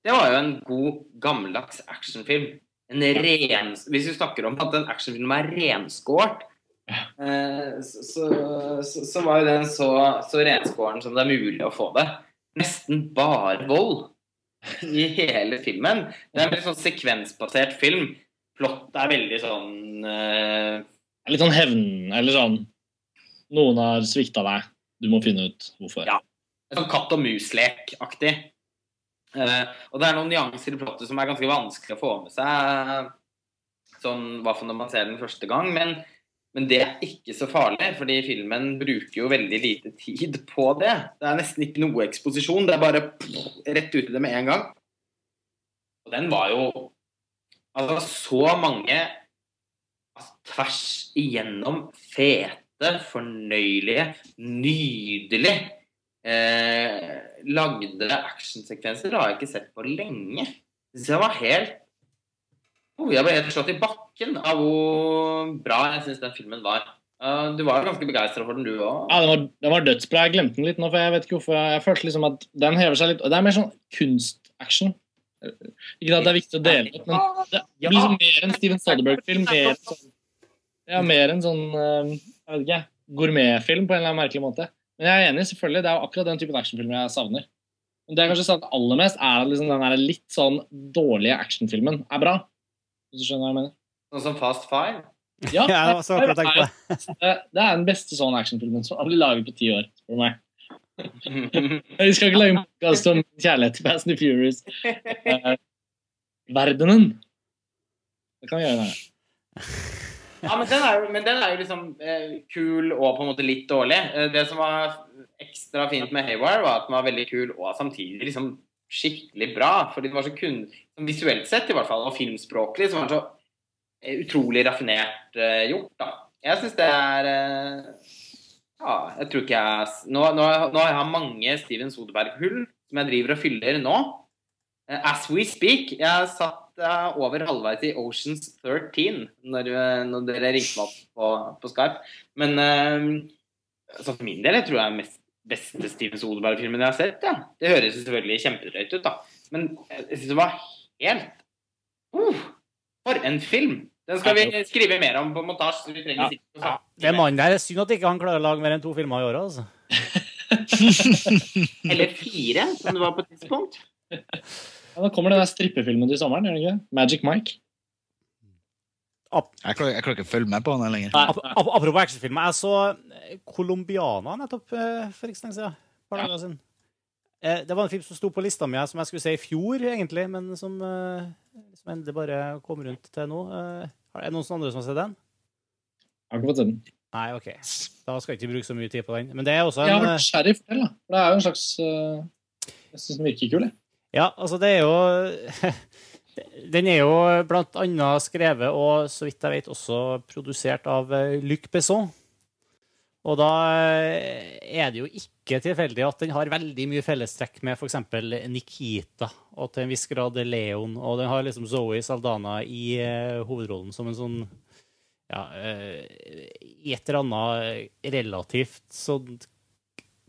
S2: Det var jo en god, gammeldags actionfilm. En ren, hvis vi snakker om at en actionfilm er renskåret, eh, så, så, så, så var jo den så, så renskåren som det er mulig å få det. Nesten bare vold i hele filmen. Det er en veldig sånn sekvensbasert film. Plott er veldig sånn uh...
S3: Litt sånn hevn, eller sånn Noen har svikta deg. Du må finne ut hvorfor.
S2: Ja. sånn katt og mus-lek-aktig. Uh, og det er noen nyanser i plottet som er ganske vanskelig å få med seg, sånn hva for når man ser den første gang. Men, men det er ikke så farlig, fordi filmen bruker jo veldig lite tid på det. Det er nesten ikke noe eksposisjon, det er bare pff, rett ut i det med en gang. Og den var jo Altså så mange altså, tvers igjennom fete, fornøyelige, nydelig eh, lagde actionsekvenser har jeg ikke sett på lenge. Så jeg var helt Jeg ble helt slått i bakken av hvor bra jeg syns den filmen var. Uh, du var jo ganske begeistra for den, du òg.
S3: Ja, den var, den var dødsbra. Jeg glemte den litt nå, for jeg vet ikke hvorfor. Jeg følte liksom at den hever seg litt. Det er mer sånn kunstaction. Ikke at det er viktig å dele opp, men det blir liksom mer en Steven Soderbergh-film. Mer sånn, ja, mer en sånn eh, jeg vet ikke, gourmetfilm på en eller annen merkelig måte. Men jeg er enig, selvfølgelig. Det er jo akkurat den typen actionfilmer jeg savner. Men det jeg kanskje savner aller mest, er at liksom den litt sånn dårlige actionfilmen er bra. Hvis du skjønner hva jeg mener?
S2: Sånn som Fast Five.
S3: Ja,
S1: det.
S3: er den beste sånn actionfilmen som har blitt laget på ti år. For meg. Vi skal ikke lage en podkast om kjærlighet til Fast and the Furious. Eh, verdenen. Det kan vi gjøre. Der.
S2: Ja, men den er jo, men den er jo liksom eh, kul og på en måte litt dårlig. Eh, det som var ekstra fint med Haywire, var at den var veldig kul og samtidig liksom skikkelig bra. Fordi det var så kun, visuelt sett i hvert fall, og filmspråklig, så var den så eh, utrolig raffinert uh, gjort. da. Jeg syns det er uh, Ja, jeg tror ikke jeg Nå, nå, nå har jeg mange Steven Soderberg-hull som jeg driver og fyller nå. Uh, As we speak. Jeg satt over halvveis i Oceans 13 når, når dere ringte meg opp på, på Skype. Men så for min del jeg tror jeg mest beste Steven Soderberg-filmen jeg har sett. Ja. Det høres selvfølgelig kjempedrøyt ut, da. Men jeg syns det var helt uh, For en film! Den skal vi skrive mer om på montasje. så vi trenger
S1: Ja. Ja, det er mannen der. Synd at ikke han klarer å lage mer enn to filmer i året. altså.
S2: Eller fire, som det var på et tidspunkt.
S3: Ja, da kommer den der strippefilmen til sommeren, gjør den ikke? Magic Mike.
S4: Jeg klarer, jeg klarer ikke å følge med på den lenger.
S1: Ap ap apropos actionfilmer. Jeg så eh, Colombiana nettopp eh, for ikke så lenge siden. Eh, Det var en film som sto på lista mi som jeg skulle se i fjor, egentlig, men som, som endelig bare kom rundt til nå. Er det noen andre som har sett den?
S3: Jeg har ikke fått se den.
S1: Nei, OK. Da skal jeg ikke bruke så mye tid på den. Men det er også
S3: Jeg har vært sheriff selv, da. For det er jo en slags Jeg syns den virker kul, jeg.
S1: Ja, altså, det er jo Den er jo annet skrevet og, så vidt jeg vet, også produsert av eh, Luc Besson. Og da eh, er det jo ikke tilfeldig at den har veldig mye fellestrekk med f.eks. Nikita og til en viss grad Leon. Og den har liksom Zoe Saldana i eh, hovedrollen som en sånn ja, i et eller annet relativt sånn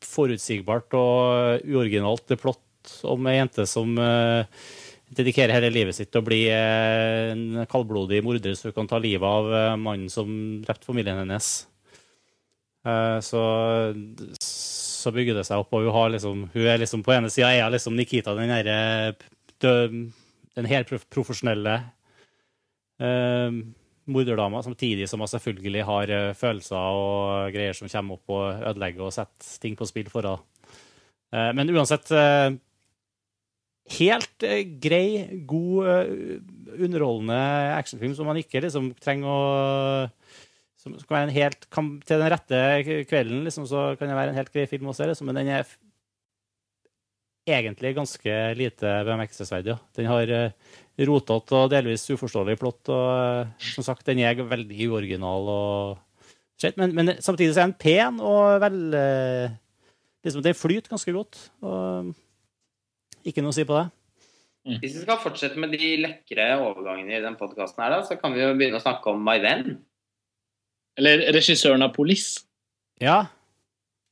S1: forutsigbart og uoriginalt plott om ei jente som dedikerer hele livet sitt til å bli eh, en kaldblodig morder hun kan ta livet av eh, mannen som drepte familien hennes. Eh, så, så bygger det seg opp, og hun, liksom, hun er liksom på ene sida er liksom Nikita, den derre den helt profesjonelle morderdama, samtidig som hun selvfølgelig har følelser og greier som kommer opp og ødelegger og setter ting på spill for henne. Men uansett Helt eh, grei, god, eh, underholdende actionfilm som man ikke liksom trenger å som skal være en helt, kan, Til den rette kvelden liksom, så kan det være en helt grei film å se, liksom, men den er egentlig ganske lite bemerkelsesverdig. Ja. Den har uh, rotete og delvis uforståelig plott, og eh, som sagt, den er veldig uoriginal. og shit, men, men samtidig så er den pen og vel eh, liksom, Den flyter ganske godt. og Ikke noe å si på det.
S2: Hvis vi skal fortsette med de lekre overgangene i den podkasten her, da, så kan vi jo begynne å snakke om My Venn.
S3: Eller regissøren av Police.
S1: Ja.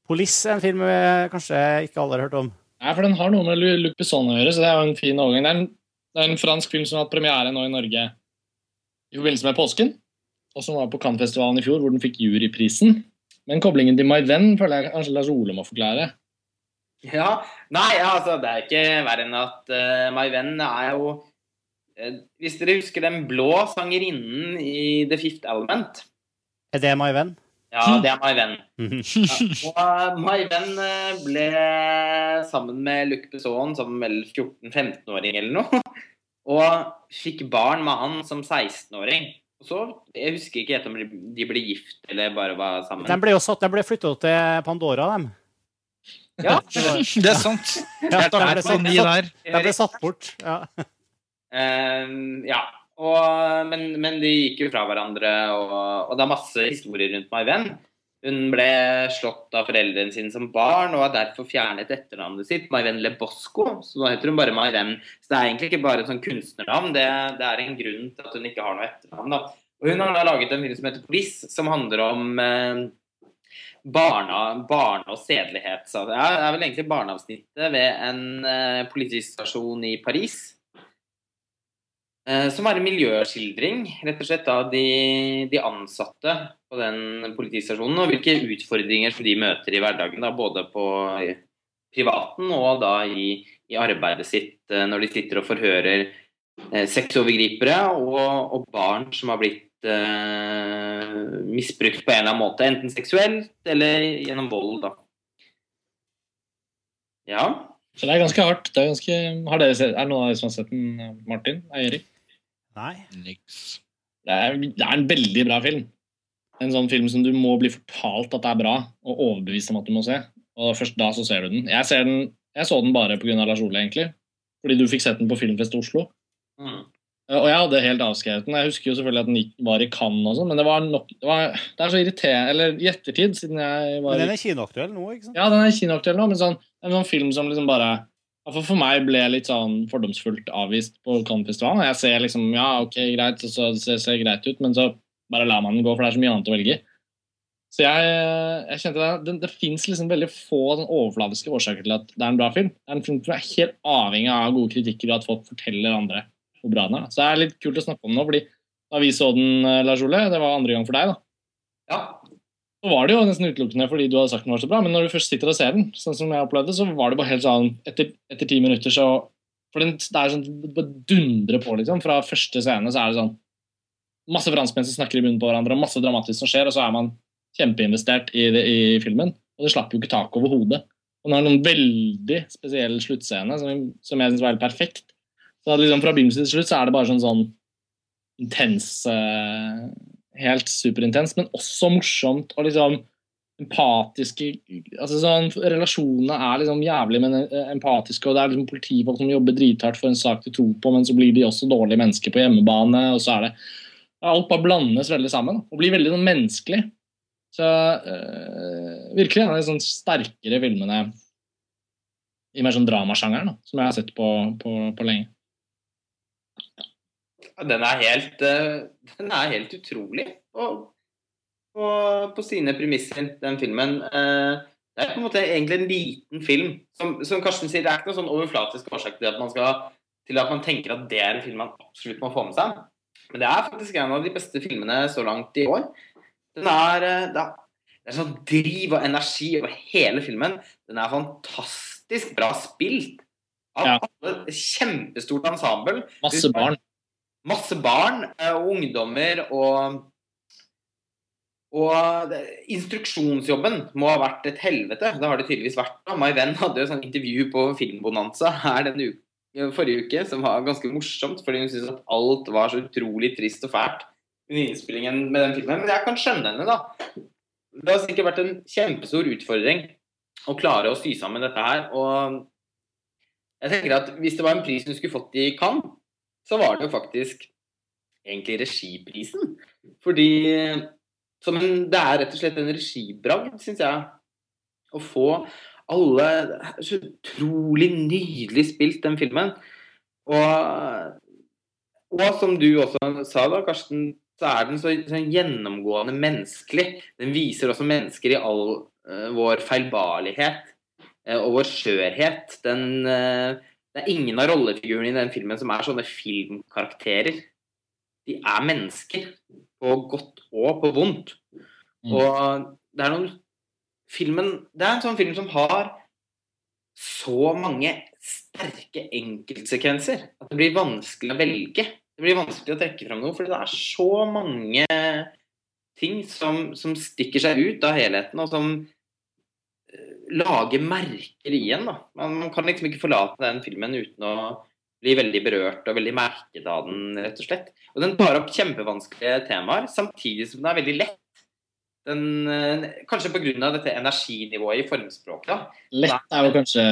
S1: Police er en film vi kanskje ikke alle har hørt om.
S3: Nei, for den har noe med Lu- Luc Besson å gjøre, så det er jo en fin overgang. Det er en, det er en fransk film som har hatt premiere nå i Norge i forbindelse med påsken, og som var på Cannes-festivalen i fjor, hvor den fikk juryprisen. Men koblingen til My Venn føler jeg kanskje Lars Ole må forklare.
S2: Ja, Nei, altså, det er ikke verre enn at uh, My Venn er jo uh, Hvis dere husker den blå sangerinnen i The Fifth Element
S1: Er det My Venn?
S2: Ja, det er My Venn. Ja, og My Venn eh, ble sammen med Luc Besson som vel 14-15-åring eller noe. Og fikk barn med han som 16-åring. Og så, Jeg husker ikke helt om de ble gift eller bare var sammen.
S1: De ble jo satt, de ble flytta til Pandora, dem.
S2: Ja,
S4: Det er sant.
S1: Ja,
S4: Jeg tar på ni der.
S1: Jeg ble satt bort. Ja.
S2: Um, ja. Og, men, men de gikk jo fra hverandre, og, og det er masse historier rundt My Venn. Hun ble slått av foreldrene sine som barn og har derfor fjernet etternavnet sitt, My Venn Le Bosco. Så nå heter hun bare My Venn. Så det er egentlig ikke bare et sånn kunstnernavn, det, det er en grunn til at hun ikke har noe etternavn. da. Og hun har da laget en film som heter Police, som handler om eh, barna, barne- og sedelighet. Så Det er vel egentlig barneavsnittet ved en politisk stasjon i Paris. Eh, som er en miljøskildring rett og slett av de, de ansatte på den politistasjonen, og hvilke utfordringer de møter i hverdagen, da, både på privaten og da i, i arbeidet sitt, eh, når de sitter og forhører eh, sexovergripere og, og barn som har blitt eh, misbrukt på en eller annen måte, enten seksuelt eller gjennom vold. da. Ja.
S3: Så det er ganske hardt. Det er, ganske, har dere sett, er det noen av dere som har sett den, eh, Martin? Eirik?
S1: Nei.
S4: Niks.
S3: Det er, det er en veldig bra film. En sånn film som du må bli fortalt at det er bra, og overbevist om at du må se. Og først da så ser du den. Jeg, ser den, jeg så den bare pga. Lars Ole, egentlig. Fordi du fikk sett den på Filmfest Oslo.
S2: Mm.
S3: Eh, Og jeg hadde helt avskrevet den. Jeg husker jo selvfølgelig at den var i Cannes og sånn, men det var nok det, var, det er så irriterende Eller i ettertid, siden jeg var
S1: Men den er kinoaktuell nå, ikke sant?
S3: Ja, den er kinoaktuell nå, men sånn, en sånn film som liksom bare For meg ble litt sånn fordomsfullt avvist på Cannes-festivalen. Jeg ser liksom Ja, ok, greit, så, så ser, det greit ut, men så bare lar man den gå, for det er så mye annet å velge. Så jeg, jeg kjente det, det, det fins liksom veldig få sånn overfladiske årsaker til at det er en bra film. Det er en film som er helt avhengig av gode kritikker og at folk forteller andre hvor bra den er. Så det er litt kult å snakke om nå, fordi da vi så den, eh, Lars Ole, det var andre gang for deg, da.
S2: ja.
S3: Så var det jo nesten utelukkende fordi du hadde sagt den var så bra, men når du først sitter og ser den, sånn som jeg opplevde, så var det bare helt sånn Etter, etter ti minutter så For den, det er sånn det dundrer på, liksom. Fra første scene så er det sånn masse franskmenn som snakker i munnen på hverandre, og masse dramatisk som skjer, og så er man kjempeinvestert i, det, i filmen. Og det slapp jo ikke tak over hodet. Og den har noen veldig spesiell sluttscene som, som jeg syns var helt perfekt. Så liksom fra begynnelse til slutt så er det bare sånn sånn intens eh, Helt superintens, men også morsomt og liksom empatiske altså sånn, Relasjonene er liksom jævlig, men eh, empatiske, og det er liksom politifolk som jobber drithardt for en sak de tror på, men så blir de også dårlige mennesker på hjemmebane, og så er det Alt bare blandes veldig sammen og blir veldig sånn menneskelig. Så øh, virkelig en av de sånn sterkere filmene i mer sånn dramasjangeren som jeg har sett på, på, på lenge.
S2: Den er helt, eh, den er helt utrolig og, på, på sine premisser, den filmen. Eh, Det er på en måte egentlig en liten film. Som, som Karsten sier, det er ikke noen sånn overflatisk årsak til at, man skal, til at man tenker at det er en film man absolutt må få med seg. Men det er faktisk en av de beste filmene så langt i år. Den er, eh, det er, det er sånn driv og energi over hele filmen. Den er fantastisk bra spilt. Av
S3: Ja.
S2: alle, kjempestort ensemble.
S3: Masse barn.
S2: Masse barn eh, og ungdommer og og instruksjonsjobben må ha vært et helvete. Det har det tydeligvis vært. My venn hadde jo sånn intervju på Filmbonanza her denne uka, forrige uke som var ganske morsomt, fordi hun syntes at alt var så utrolig trist og fælt under innspillingen med den filmen. Men jeg kan skjønne henne, da. Det har sikkert vært en kjempestor utfordring å klare å sy sammen dette her. Og jeg tenker at hvis det var en pris hun skulle fått i Cannes, så var det jo faktisk egentlig regiprisen. Fordi som en, det er rett og slett en regibragd, syns jeg. Å få alle Så utrolig nydelig spilt, den filmen. Og, og som du også sa, da, Karsten, så er den så, så gjennomgående menneskelig. Den viser også mennesker i all uh, vår feilbarlighet uh, og vår skjørhet. Den, eh, det er ingen av rollefigurene i den filmen som er sånne filmkarakterer. De er mennesker, på godt og på vondt.
S3: Mm.
S2: Og det er noen Filmen Det er en sånn film som har så mange sterke enkeltsekvenser at det blir vanskelig å velge. Det blir vanskelig å trekke fram noe, fordi det er så mange ting som, som stikker seg ut av helheten, og som lager merker igjen. Da. Man, man kan liksom ikke forlate den filmen uten å bli veldig berørt og veldig merket av den, rett og slett. Og den tar opp kjempevanskelige temaer, samtidig som den er veldig lett. Den, eh, kanskje pga. dette energinivået i formspråket. da.
S3: Lett er jo kanskje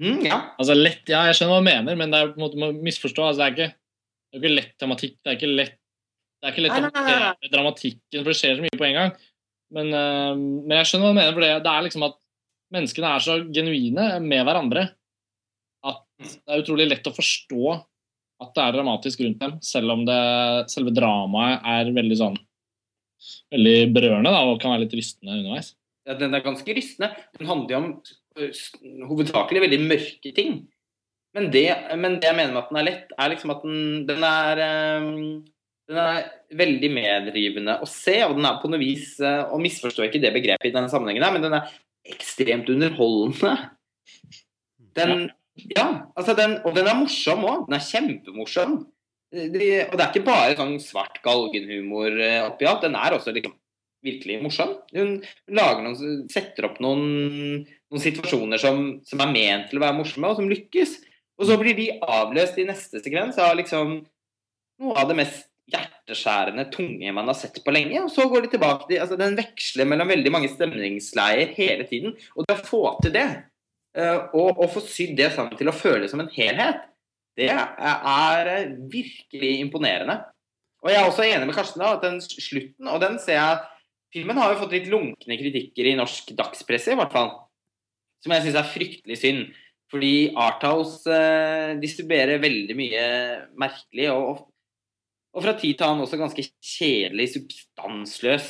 S2: Mm, ja.
S3: Altså lett, ja, Jeg skjønner hva du mener, men det er på en måte må misforstå. altså Det er ikke, det er ikke lett tematikk. Det er ikke lett, det er ikke lett
S2: nei, nei, nei.
S3: dramatikken, for det skjer så mye på en gang. Men, eh, men jeg skjønner hva du mener, for det, det er liksom at menneskene er så genuine med hverandre at det er utrolig lett å forstå at det er dramatisk rundt dem, selv om det, selve dramaet er veldig sånn veldig berørende da, og kan være litt rystende underveis.
S2: Ja, den er ganske rystende. Den handler jo om hovedsakelig veldig mørke ting. Men det, men det jeg mener med at den er lett, er liksom at den, den er øhm, den er veldig medrivende å se, og den er på noe vis Og misforstår ikke det begrepet i denne sammenhengen, men den er ekstremt underholdende. Den Ja, altså den, og den er morsom òg. Den er kjempemorsom. De, og det er ikke bare sånn svart galgenhumor oppi alt. Den er også liksom virkelig morsom. Hun lager noen, setter opp noen, noen situasjoner som, som er ment til å være morsomme, og som lykkes. Og så blir de avløst i neste sekvens av liksom noe av det mest hjerteskjærende tunge man har sett på lenge. Og så går de tilbake til altså Den veksler mellom veldig mange stemningsleier hele tiden. Og det å få til det, eh, og, og få sydd det sammen til å føles som en helhet, det er, virkelig imponerende. Og jeg er også enig med Karsten da, at den slutten, og den ser jeg Filmen har jo fått litt lunkne kritikker i norsk dagspresse, i hvert fall. Som jeg syns er fryktelig synd. Fordi Arthouse eh, distribuerer veldig mye merkelig, og, og fra tid til annen også ganske kjedelig, substansløs,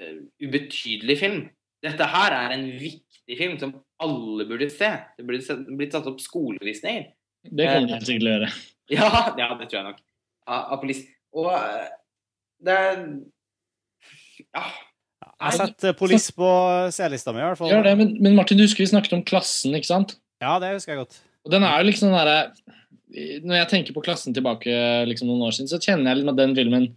S2: uh, ubetydelig film. Dette her er en viktig film som alle burde se. Det burde blitt satt opp skolevisninger.
S3: Det kan du helt sikkert gjøre.
S2: Ja, ja, det tror jeg nok. Av. Og eh, det er Ja.
S1: Jeg setter Polis på C-lista mi, i hvert fall.
S3: Gjør det, men, men Martin, du husker vi snakket om klassen, ikke sant?
S1: Ja, det husker jeg godt.
S3: Og den er jo liksom den derre Når jeg tenker på klassen tilbake liksom noen år siden, så kjenner jeg liksom at den filmen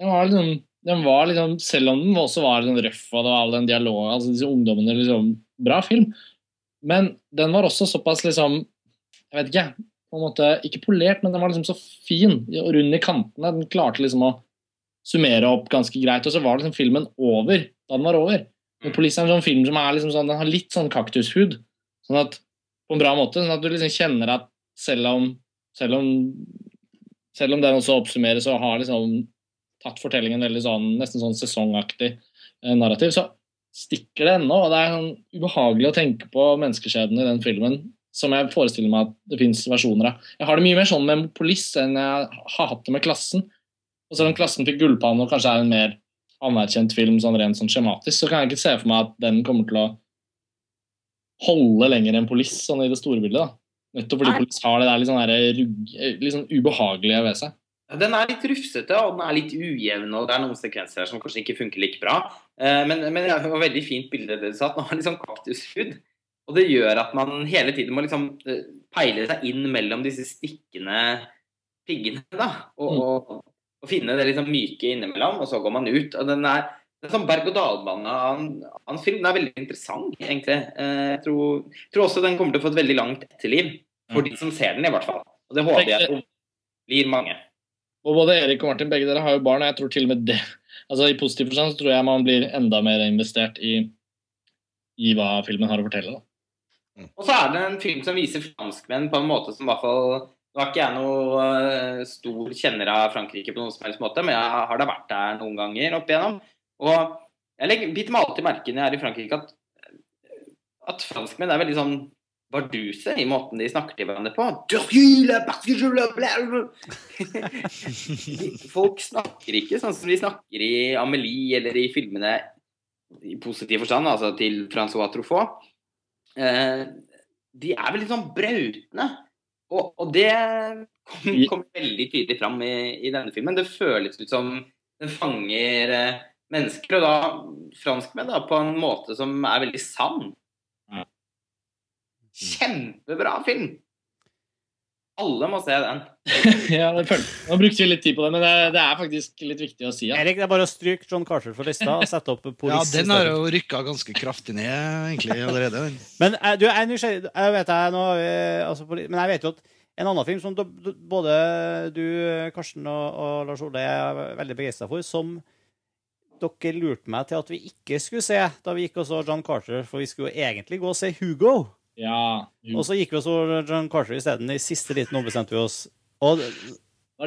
S3: Den var liksom, den var liksom Selv om den også var liksom røff, og det var all den dialogen Altså disse ungdommene liksom Bra film. Men den var også såpass liksom Jeg vet ikke, på en måte Ikke polert, men den var liksom så fin og rund i kantene. Den klarte liksom å summere opp ganske greit, og så var liksom filmen over da den var over. Men Police er en sånn film som er liksom sånn Den har litt sånn kaktushud. Sånn at på en bra måte, sånn at du liksom kjenner at selv om selv om, selv om den også oppsummerer, så har liksom tatt fortellingen veldig sånn, nesten sånn sesongaktig eh, narrativ, så stikker det ennå. Og det er sånn ubehagelig å tenke på menneskeskjebnen i den filmen som jeg forestiller meg at det fins versjoner av. Jeg har det mye mer sånn med polis enn jeg har hatt det med Klassen. Og selv om Klassen fikk gullpanne og kanskje er en mer anerkjent film sånn rent sånn skjematisk, så kan jeg ikke se for meg at den kommer til å holde lenger enn polis, sånn i det store bildet. da. Nettopp fordi. Police har det der litt sånn, der rugg, litt sånn ubehagelige ved seg.
S2: Den er litt rufsete og den er litt ujevn, og det er noen sekvenser her som kanskje ikke funker like bra. Eh, Men, men det var veldig fint bilde det du sa. at Den har litt sånn kaktushud. Og det gjør at man hele tiden må liksom eh, peile seg inn mellom disse stikkende piggene, da. Og,
S3: Mm.
S2: og, og finne det liksom myke innimellom, og så går man ut. Og den er sånn berg-og-dal-bane av en, en film. Den er veldig interessant, egentlig. Eh, Jeg tror, tror også den kommer til å få et veldig langt etterliv. For
S3: Mm.
S2: de som ser den, i hvert fall. Og det håper jeg blir mange.
S3: Og både Erik og Martin, begge dere har jo barn, og jeg tror til og med det altså I positiv forstand så tror jeg man blir enda mer investert i, i hva filmen har å fortelle. da.
S2: Og så er det en film som viser franskmenn på en måte som i hvert fall Nå er ikke jeg noe eh, stor kjenner av Frankrike på noen som helst måte, men jeg har da vært der noen ganger opp igjennom. Og jeg biter meg alltid merke når jeg er i Frankrike, at, at franskmenn er veldig sånn barduse i måten de snakker til hverandre på. Folk snakker ikke sånn som de snakker i Amelie eller i filmene i positiv forstand, altså til Francois Truffaut. Eh, de er veldig sånn brautende. Og, og det kommer kom veldig tydelig fram i, i, denne filmen. Det føles ut som den fanger eh, mennesker, og da franskmenn, da, på en måte som er veldig sann. Kjempebra film! Alle må se den.
S3: ja, det føler. Nå brukte vi litt tid på det, men det, det er faktisk litt viktig å si. Ja.
S1: Erik, det er bare å stryke John Carter for lista og sette opp på
S4: Ja, den har jo rykka ganske kraftig ned egentlig allerede.
S1: men du, du, er nysgjerrig Jeg vet jeg nå, altså, Men jeg vet jo at en annen film som både du, Karsten og, og Lars Ole er veldig begeistra for, som dere lurte meg til at vi ikke skulle se da vi gikk og så John Carter, for vi skulle jo egentlig gå og se Hugo.
S3: Ja,
S1: og så gikk vi og så John Carter isteden. I siste liten ombestemte vi oss. Og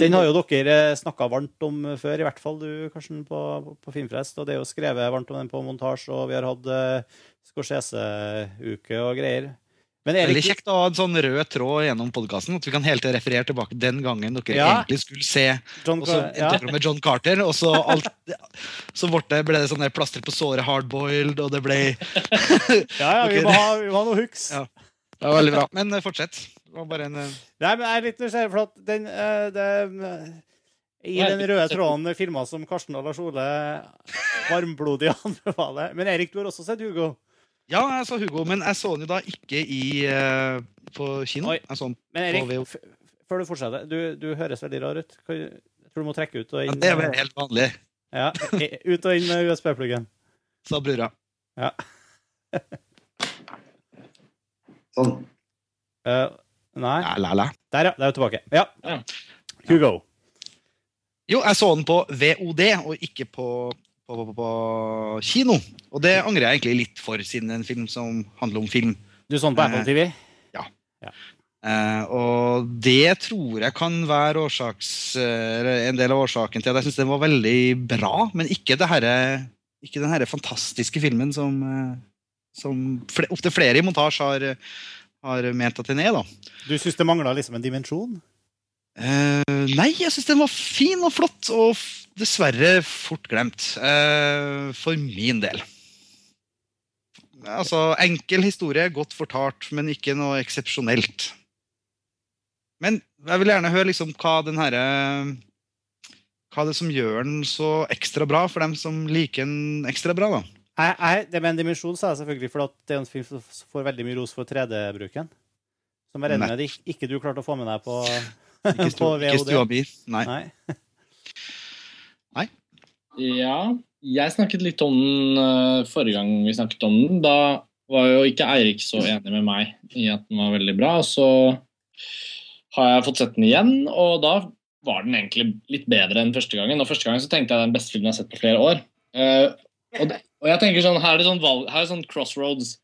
S1: den har jo dere snakka varmt om før, i hvert fall du, Karsten, på, på Filmfrest. Og det er jo skrevet varmt om den på montasje, og vi har hatt uh, Scorsese-uke og greier.
S4: Men Erik... Veldig kjekt å ha en sånn rød tråd gjennom podkasten. At vi kan hele tiden referere tilbake den gangen dere ja. egentlig skulle se John, og så ja. med John Carter. Og så, alt, så ble det sånn plaster på såret hardboiled, og det ble
S1: Ja, ja, vi må ha, vi må ha noe hooks. Ja.
S4: Det var veldig bra. Men uh, fortsett. Det var bare en uh...
S1: Nei, men jeg er litt nysgjerrig, for at den uh, det, i den røde tråden filma som Karsten og Lars Ole varmblodig anbefaler. Men Erik, du har også sett Hugo?
S4: Ja, jeg så Hugo, men jeg så den jo da ikke i, uh, på kino. Jeg
S1: men Erik, før du fortsetter, du, du, høres veldig rar ut. Jeg tror du må trekke ut og inn.
S4: Ja, det er vel helt vanlig.
S1: Ja, Ut og inn med USB-pluggen.
S4: Sa brura.
S1: Ja.
S2: sånn.
S1: Uh, nei.
S4: Ja, la, la.
S1: Der, ja. Der er du tilbake. Ja. Hugo.
S4: Jo, jeg så den på VOD, og ikke på på, på, på, kino. Og det angrer jeg egentlig litt for, siden det er en film som handler om film.
S1: Du så den på Apple TV?
S4: Ja. ja. Uh, og det tror jeg kan være årsaks, uh, en del av årsaken til at jeg syns den var veldig bra, men ikke, herre, ikke den herre fantastiske filmen som, uh, som fl opptil flere i montasje har, har, ment at den er. da.
S1: Du syns det mangla liksom en dimensjon?
S4: Nei, jeg syns den var fin og flott, og dessverre fort glemt. Uh, for min del. Altså, enkel historie, godt fortalt, men ikke noe eksepsjonelt. Men jeg vil gjerne høre liksom hva den herre Hva er det som gjør den så ekstra bra for dem som liker den ekstra bra, da?
S1: Jeg, jeg, det med en dimensjon sa jeg selvfølgelig for det er en film som får veldig mye ros for 3D-bruken. Som jeg regner med ikke du klarte å få med deg på,
S4: ikke stua mi, nei.
S1: nei.
S3: Ja, jeg snakket litt om den uh, forrige gang vi snakket om den. Da var jo ikke Eirik så enig med meg i at den var veldig bra. Så har jeg fått sett den igjen, og da var den egentlig litt bedre enn første gangen. Og første gangen så tenkte jeg det er den beste filmen jeg har sett på flere år. Uh, og, og, jeg tenker sånn, her er det sånn, valg, her er det sånn crossroads.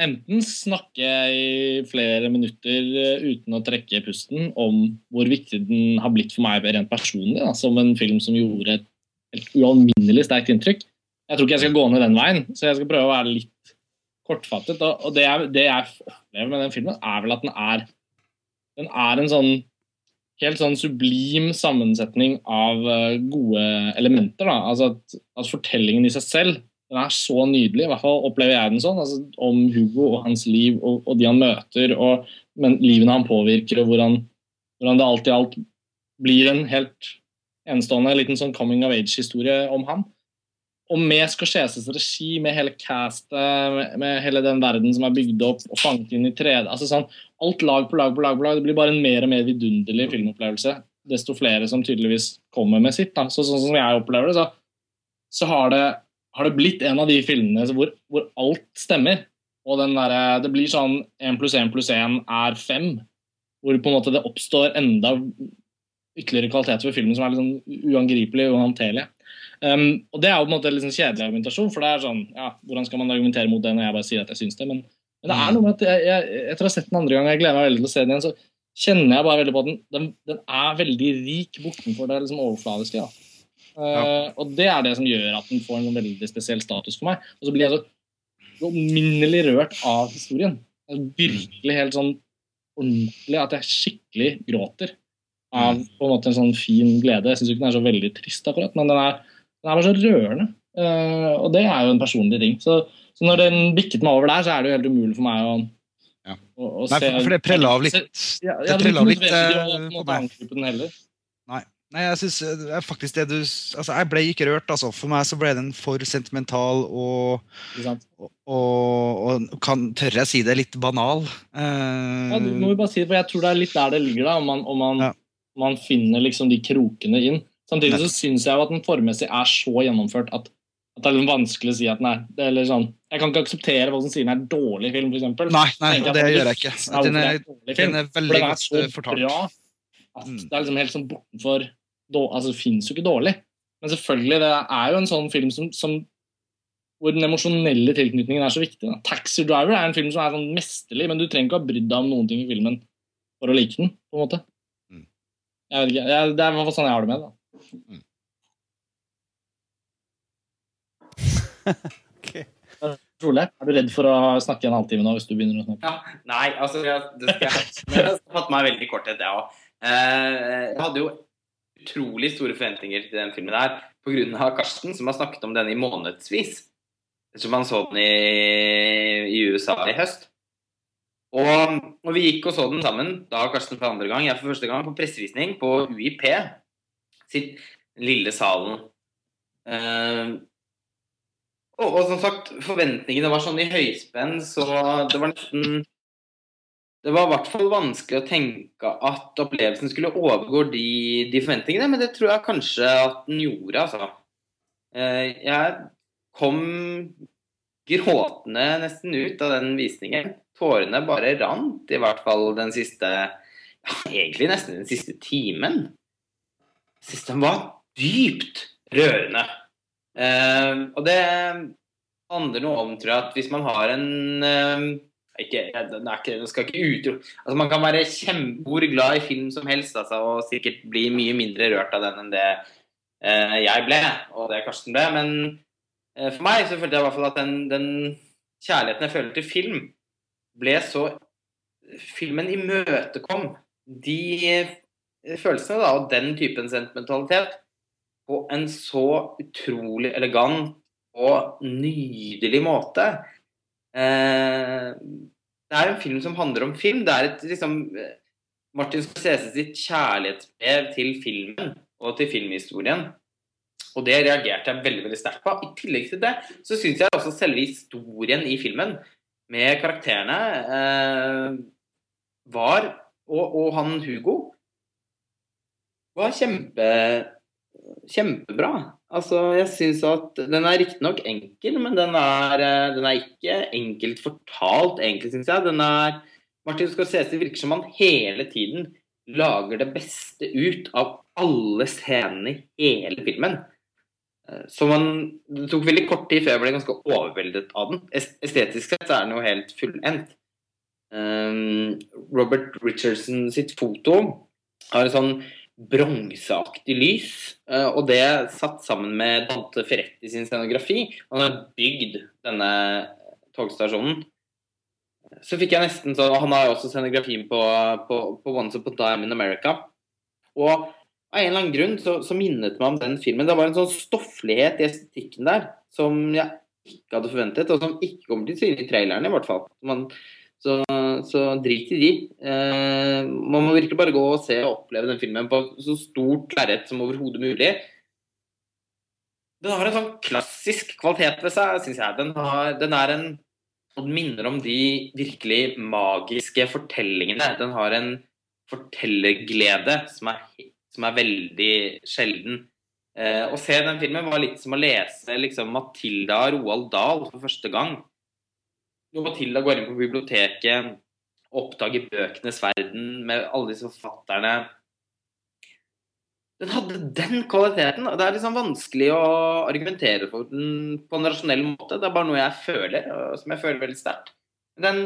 S3: Enten snakke i flere minutter uh, uten å trekke pusten om hvor viktig den har blitt for meg rent personlig, da, som en film som gjorde et helt ualminnelig sterkt inntrykk. Jeg tror ikke jeg skal gå ned den veien, så jeg skal prøve å være litt kortfattet. Og det jeg, det jeg opplever med den filmen, er vel at den er Den er en sånn helt sånn sublim sammensetning av eh, gode elementer. Da. Altså at, at, fortellingen i seg selv den er så nydelig, i hvert fall opplever jeg den sånn. Altså, om Hugo og hans liv og, og de han møter, og men, livene han påvirker, og hvordan, hvordan det alt i alt blir en helt enestående liten sånn coming of age-historie om han. Og med Scorseses regi, med hele castet, med, hele den verden som er bygd opp og fanget inn i 3D altså sånn, Alt lag på lag på lag på lag. Det blir bare en mer og mer vidunderlig filmopplevelse. Desto flere som tydeligvis kommer med sitt. Da. Så, sånn som jeg opplever det, så, så har, det, har, det, blitt en av de filmene hvor, hvor alt stemmer. Og der, det blir sånn én pluss én pluss én er fem. Hvor på en måte det oppstår enda ytterligere kvaliteter ved filmen som er litt sånn uangripelige og uhåndterlige. Um, og det er jo på en måte sånn kjedelig argumentasjon, for det er sånn, ja, hvordan skal man argumentere mot det når jeg bare sier at jeg syns det? Men, men, det er noe med at jeg, jeg, etter å ha sett den andre gang, jeg gleder meg veldig til å se den igjen, så kjenner jeg bare veldig på at den, den, den er veldig rik bortenfor det liksom overfladiske. Ja. Ja. Og det er det som gjør at den får en sånn veldig spesiell status for meg. Og så blir jeg så ualminnelig rørt av historien. virkelig helt sånn ordentlig at jeg skikkelig gråter av på en måte en sånn fin glede. Jeg syns ikke den er så veldig trist, akkurat, men den er, den er bare så rørende. Uh, og det er jo en personlig ting. Så, så, når den bikket meg over der, så er det jo helt umulig for meg å,
S4: ja.
S3: å, å
S4: Nei, for, for det preller av litt.
S3: Ja,
S4: det preller av litt
S3: uh, på meg.
S4: Nei. Nei, jeg synes er faktisk det du altså Jeg ble ikke rørt, altså. For meg så ble den for sentimental og og, og, og, kan, tør jeg si det, litt banal.
S3: Uh, ja, du må jo bare si det, for jeg tror det er litt der det ligger, da. Om man, om man, ja. man finner liksom de krokene inn. Samtidig så syns jeg jo at den formessig er så gjennomført at, at det er litt vanskelig å si at den er er sånn, Jeg kan ikke akseptere hva som sier den er dårlig film, f.eks.
S4: Nei, nei det, det gjør jeg ikke. Den er, den er veldig godt fortalt.
S3: Bra at det er liksom helt sånn bortenfor altså, Det fins jo ikke dårlig. Men selvfølgelig, det er jo en sånn film som, som hvor den emosjonelle tilknytningen er så viktig. Da. Taxi Driver er en film som er sånn mesterlig, men du trenger ikke å ha brydd deg om noen ting i filmen for å like den. på en måte. Mm. Jeg vet ikke, jeg, Det er i hvert fall sånn jeg har det med. det. Mm.
S1: okay.
S3: Er du redd for å snakke en halvtime nå? hvis du begynner å snakke?
S2: Ja, nei, altså, jeg, det skal jeg, jeg har tatt meg veldig kort etter, jeg òg. Eh, jeg hadde jo utrolig store forventninger til den filmen her pga. Karsten, som har snakket om den i månedsvis. Ettersom han så den i, i USA i høst. Og, og, vi gikk og så den sammen, da Karsten for andre gang, jeg for første gang, på pressevisning på UiP. Sitt lille salen. Uh, og, og, som sagt, forventningene var sånn i høyspenn, så det var nesten det var i hvert fall vanskelig å tenke at opplevelsen skulle overgå de, de, forventningene, men det tror jeg kanskje at den gjorde, altså. Eh, jeg kom gråtende nesten ut av den visningen. Tårene bare rant, i hvert fall den siste ja, Egentlig nesten den siste timen. Jeg syns den var dypt rørende. Eh, og det handler noe om, tror jeg, at hvis man har en eh, ikke, den, ikke, den skal ikke utro... Altså, man kan være kjempor glad i film som helst altså, og sikkert bli mye mindre rørt av den enn det eh, jeg ble, og det Karsten ble. Men eh, for meg så følte jeg i hvert fall at den, den, kjærligheten jeg føler til film, ble så Filmen imøtekom de eh, følelsene da, og den typen sentimentalitet på en så utrolig elegant og nydelig måte. Eh, det er en film som handler om film. Det er et liksom Martin Scorsese sitt kjærlighetsbrev til filmen og til filmhistorien. Og det reagerte jeg veldig veldig sterkt på. I tillegg til det så syns jeg også selve historien i filmen, med karakterene, eh, var og, og, han Hugo var kjempe, kjempebra. Altså, jeg syns at Den er riktignok enkel, men den er, eh, den er, ikke enkelt fortalt, egentlig, syns jeg. Den er Martin Scorsese virker som han hele tiden lager det beste ut av alle scenene i hele filmen. Eh, så man, Det tok veldig kort tid før jeg ble ganske overveldet av den. Estetisk sett er den jo helt fullendt. Um, Robert Richardson sitt foto har en sånn bronseaktig lys. Eh, og det satt sammen med Dante Ferretti sin scenografi. Han har bygd denne togstasjonen. Så fikk jeg nesten sånn Han har jo også scenografien på, på, på Once Upon a Time in America. Og av en eller annen grunn så, så minnet meg om den filmen. Det var en sånn stofflighet i estetikken der som jeg ikke hadde forventet, og som ikke kommer til syne i traileren i hvert fall. Man, så, så drit i de. Eh, man må virkelig bare gå og se og oppleve den filmen på så stort lerret som overhodet mulig. Den har en sånn klassisk kvalitet ved seg, syns jeg. Den, har, den, er en den minner om de virkelig magiske fortellingene. Den har en fortellerglede som er, som er veldig sjelden. Eh, å se den filmen var litt som å lese liksom, Matilda Roald Dahl for første gang. Når Matilda går inn på biblioteket, oppdager bøkenes verden med alle disse forfatterne Den hadde den kvaliteten. Det er liksom vanskelig å argumentere for den på en rasjonell måte. Det er bare noe jeg føler, som jeg føler veldig sterkt. Den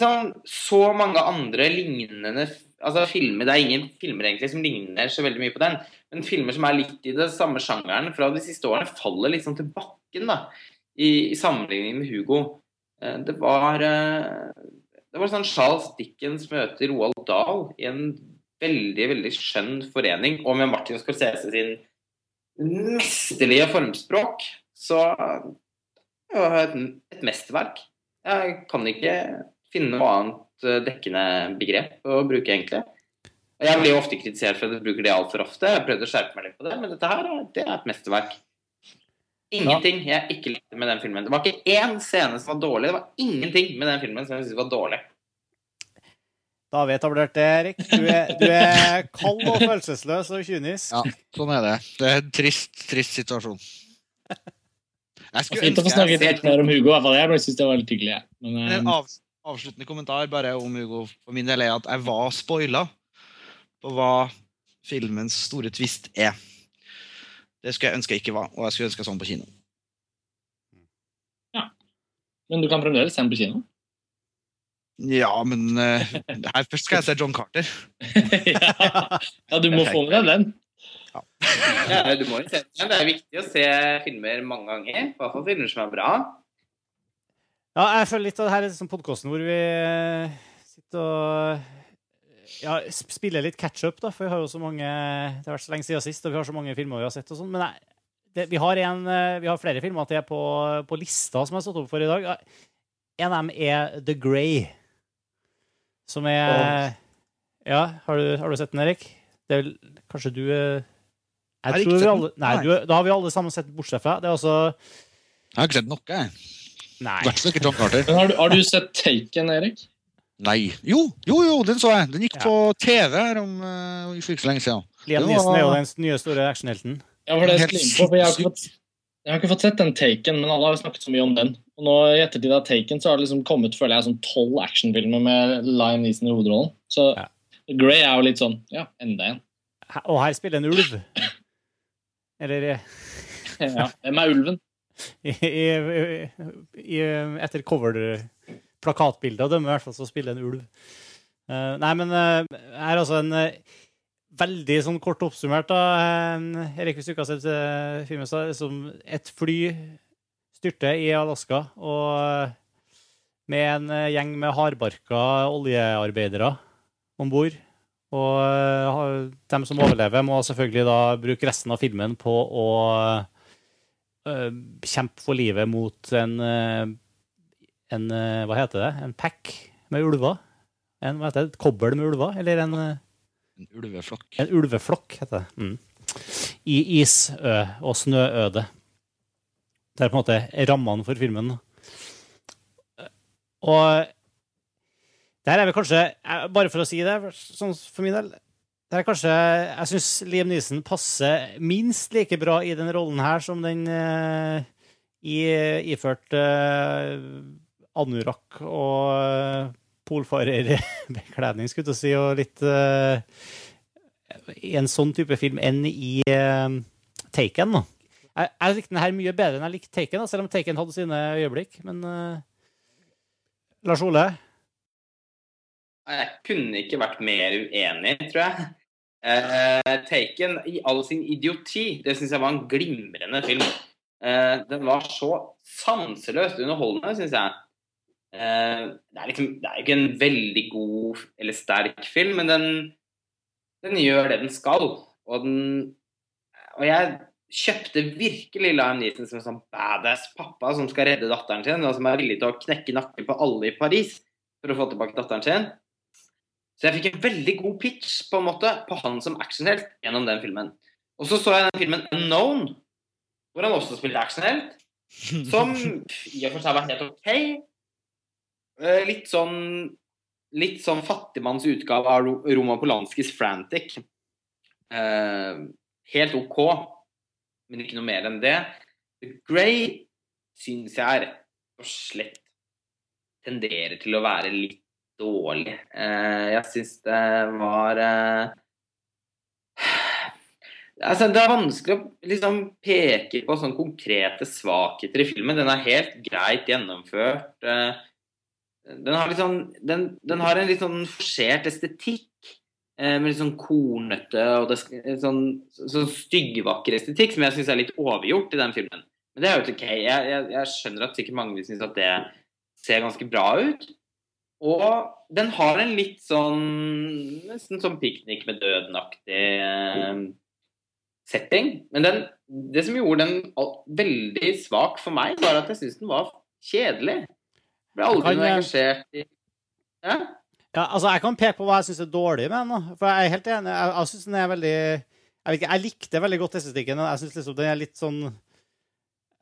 S2: sånn, Så mange andre lignende altså filmer, Det er ingen filmer egentlig som ligner så veldig mye på den, men filmer som er litt i det samme sjangeren fra de siste årene, faller liksom til bakken. da i, i sammenligning med Hugo. Eh, Det var eh, Det var sånn Charles Dickens møter Roald Dahl i en veldig, veldig skjønn forening. Og med Martin Scorsese sin mesterlige formspråk, så det var et, et mesterverk. Jeg kan ikke finne noe annet eh, dekkende begrep å bruke, egentlig. Jeg blir jo ofte kritisert for at jeg bruker det altfor ofte. Jeg har prøvd å skjerpe meg litt på det, men dette her er- det er et mesterverk. Ingenting jeg ikke likte med den filmen. Det var ikke én scene som var dårlig. Det var ingenting med den filmen som jeg syntes var dårlig.
S1: Da har vi etablert det, Erik. Du er, du er kald og følelsesløs og kynisk.
S4: Ja, sånn er det. Det er en trist, trist situasjon. Jeg skulle
S3: fint å få
S4: snakket
S3: snakke litt mer om Hugo. i hvert fall. Jeg bare synes det var litt hyggelig. Men,
S4: Men
S3: eh,
S4: En av, avsluttende kommentar bare om Hugo for min del er at jeg var spoila på hva filmens store twist er. Det skulle jeg ønske jeg ikke var, og jeg skulle ønske sånn på kino. Ja.
S3: men du kan fremdeles se den på kino.
S4: Ja, men uh, her først skal jeg se John Carter.
S3: ja. ja, du må få med deg den.
S2: Ja, du må jo se den. Det er viktig å se filmer mange ganger. I hvert fall filmer som er bra.
S1: Ja, jeg føler litt av det her er sånn podkasten hvor vi eh, sitter og ja, sp- spiller litt catch-up, da, for vi har jo så mange Det har vært så lenge siden sist, og vi har så mange filmer vi har sett og sånn. Men nei, det, vi, har en, eh, vi har flere filmer til på, på lista som jeg har stått opp for i dag. En av dem er The Grey, som er Ja, har du, har du sett den, Erik? Det er vel kanskje du eh,
S4: Har
S1: Jeg
S4: ikke
S1: tror vi
S4: sett
S1: alle
S4: den.
S1: Nei,
S4: Nei.
S1: du, da har vi alle sammen sett bortsett fra. Det er også
S4: Jeg har ikke sett noe. jeg.
S1: Nei.
S3: Har du, har du sett Taken, Erik?
S4: Nei. Jo, jo, jo, den så jeg. Den gikk
S1: Ja.
S4: på TV her om, uh, for ikke så lenge siden.
S1: Liam Neeson er jo den nye store actionhelten.
S3: Ja, for det er på, for jeg har fått jeg har ikke fått sett den Taken, men alle har jo snakket så mye om den. Og nå I ettertid av Taken så har det liksom kommet føler jeg, sånn tolv actionfilmer med Liam Neeson i hovedrollen. Så
S1: Ja.
S3: Grey er jo litt sånn Ja, enda en.
S1: Og her spiller en ulv. Eller eh,
S3: Ja. Hvem er ulven?
S1: i, i, i, etter cover-plakatbildet å dømme, i hvert fall, så spiller en ulv. Uh, nei, men uh, er altså en uh, veldig sånn kort oppsummert, da. uh, Erik, hvis du ikke har sett uh, filmen, så er det som et fly styrter i Alaska, og med en gjeng med hardbarka oljearbeidere om bord. Og dem som overlever, må selvfølgelig da bruke resten av filmen på å kjempe for livet mot en, en eh, Hva heter det? En pack med ulver? En, hva heter det? Et kobbel med ulver? Eller en, eh,
S4: En ulveflokk.
S1: en ulveflokk, heter det. Mm. I isø og snøøde. Det er på en måte rammene for filmen. Og det her er vel kanskje, eh, bare for å si det, sånn for min del det er kanskje, Jeg syns Liam Neeson passer minst like bra i den rollen her som den uh, i, iført eh, anorakk og eh, polfarerbekledning, skulle jeg si, og litt uh, en sånn type film enn i uh, Taken. Da. Jeg, jeg likte den her mye bedre enn jeg likte Taken, da, selv om Taken hadde sine øyeblikk. Men uh, Lars Ole?
S2: Jeg kunne ikke vært mer uenig, tror jeg. Taken i all sin idioti, det syns jeg var en glimrende film. Den var så sanseløst underholdende, syns jeg. Eh, det er liksom Det er ikke en veldig god eller sterk film, men den, den gjør det den skal. Og den Og jeg kjøpte virkelig Liam Neeson som en sånn badass pappa som skal redde datteren sin, og som er villig til å knekke nakken på alle i Paris for å få tilbake datteren sin. Så jeg fikk en veldig god pitch på en måte på han som actionhelt gjennom den filmen. Og så så jeg den filmen Unknown, hvor han også spilte actionhelt. Som i og for seg var helt OK. Eh, Litt sånn Litt sånn fattigmanns utgave av Ro- Roman Polanskis Frantic. Eh, helt OK, men ikke noe mer enn det. Grey syns jeg rett og slett tenderer til å være litt dårlig. Eh, jeg syns det var eh, Altså, det er vanskelig å liksom peke på sånne konkrete svakheter i filmen. Den er helt greit gjennomført. eh, Den har, sånn, den, den har en litt sånn forsert estetikk. eh, Med litt sånn kornete og det, sånn, sånn styggvakker estetikk som jeg syns er litt overgjort i den filmen. Men det er jo ikke ok. Jeg, jeg, jeg skjønner at sikkert mange vil synes at det ser ganske bra ut. Og den har en litt sånn Nesten sånn piknik med døden-aktig eh, setting. Men den, det som gjorde den veldig svak for meg, var at jeg syns den var kjedelig. Ble aldri
S1: Kan
S2: noe engasjert i ja?
S1: Ja, altså, jeg kan peke på hva jeg syns er dårlig med den. For jeg er helt enig. Jeg, jeg synes den er veldig Jeg ikke, jeg likte veldig godt estetikken. Jeg syns liksom den er litt sånn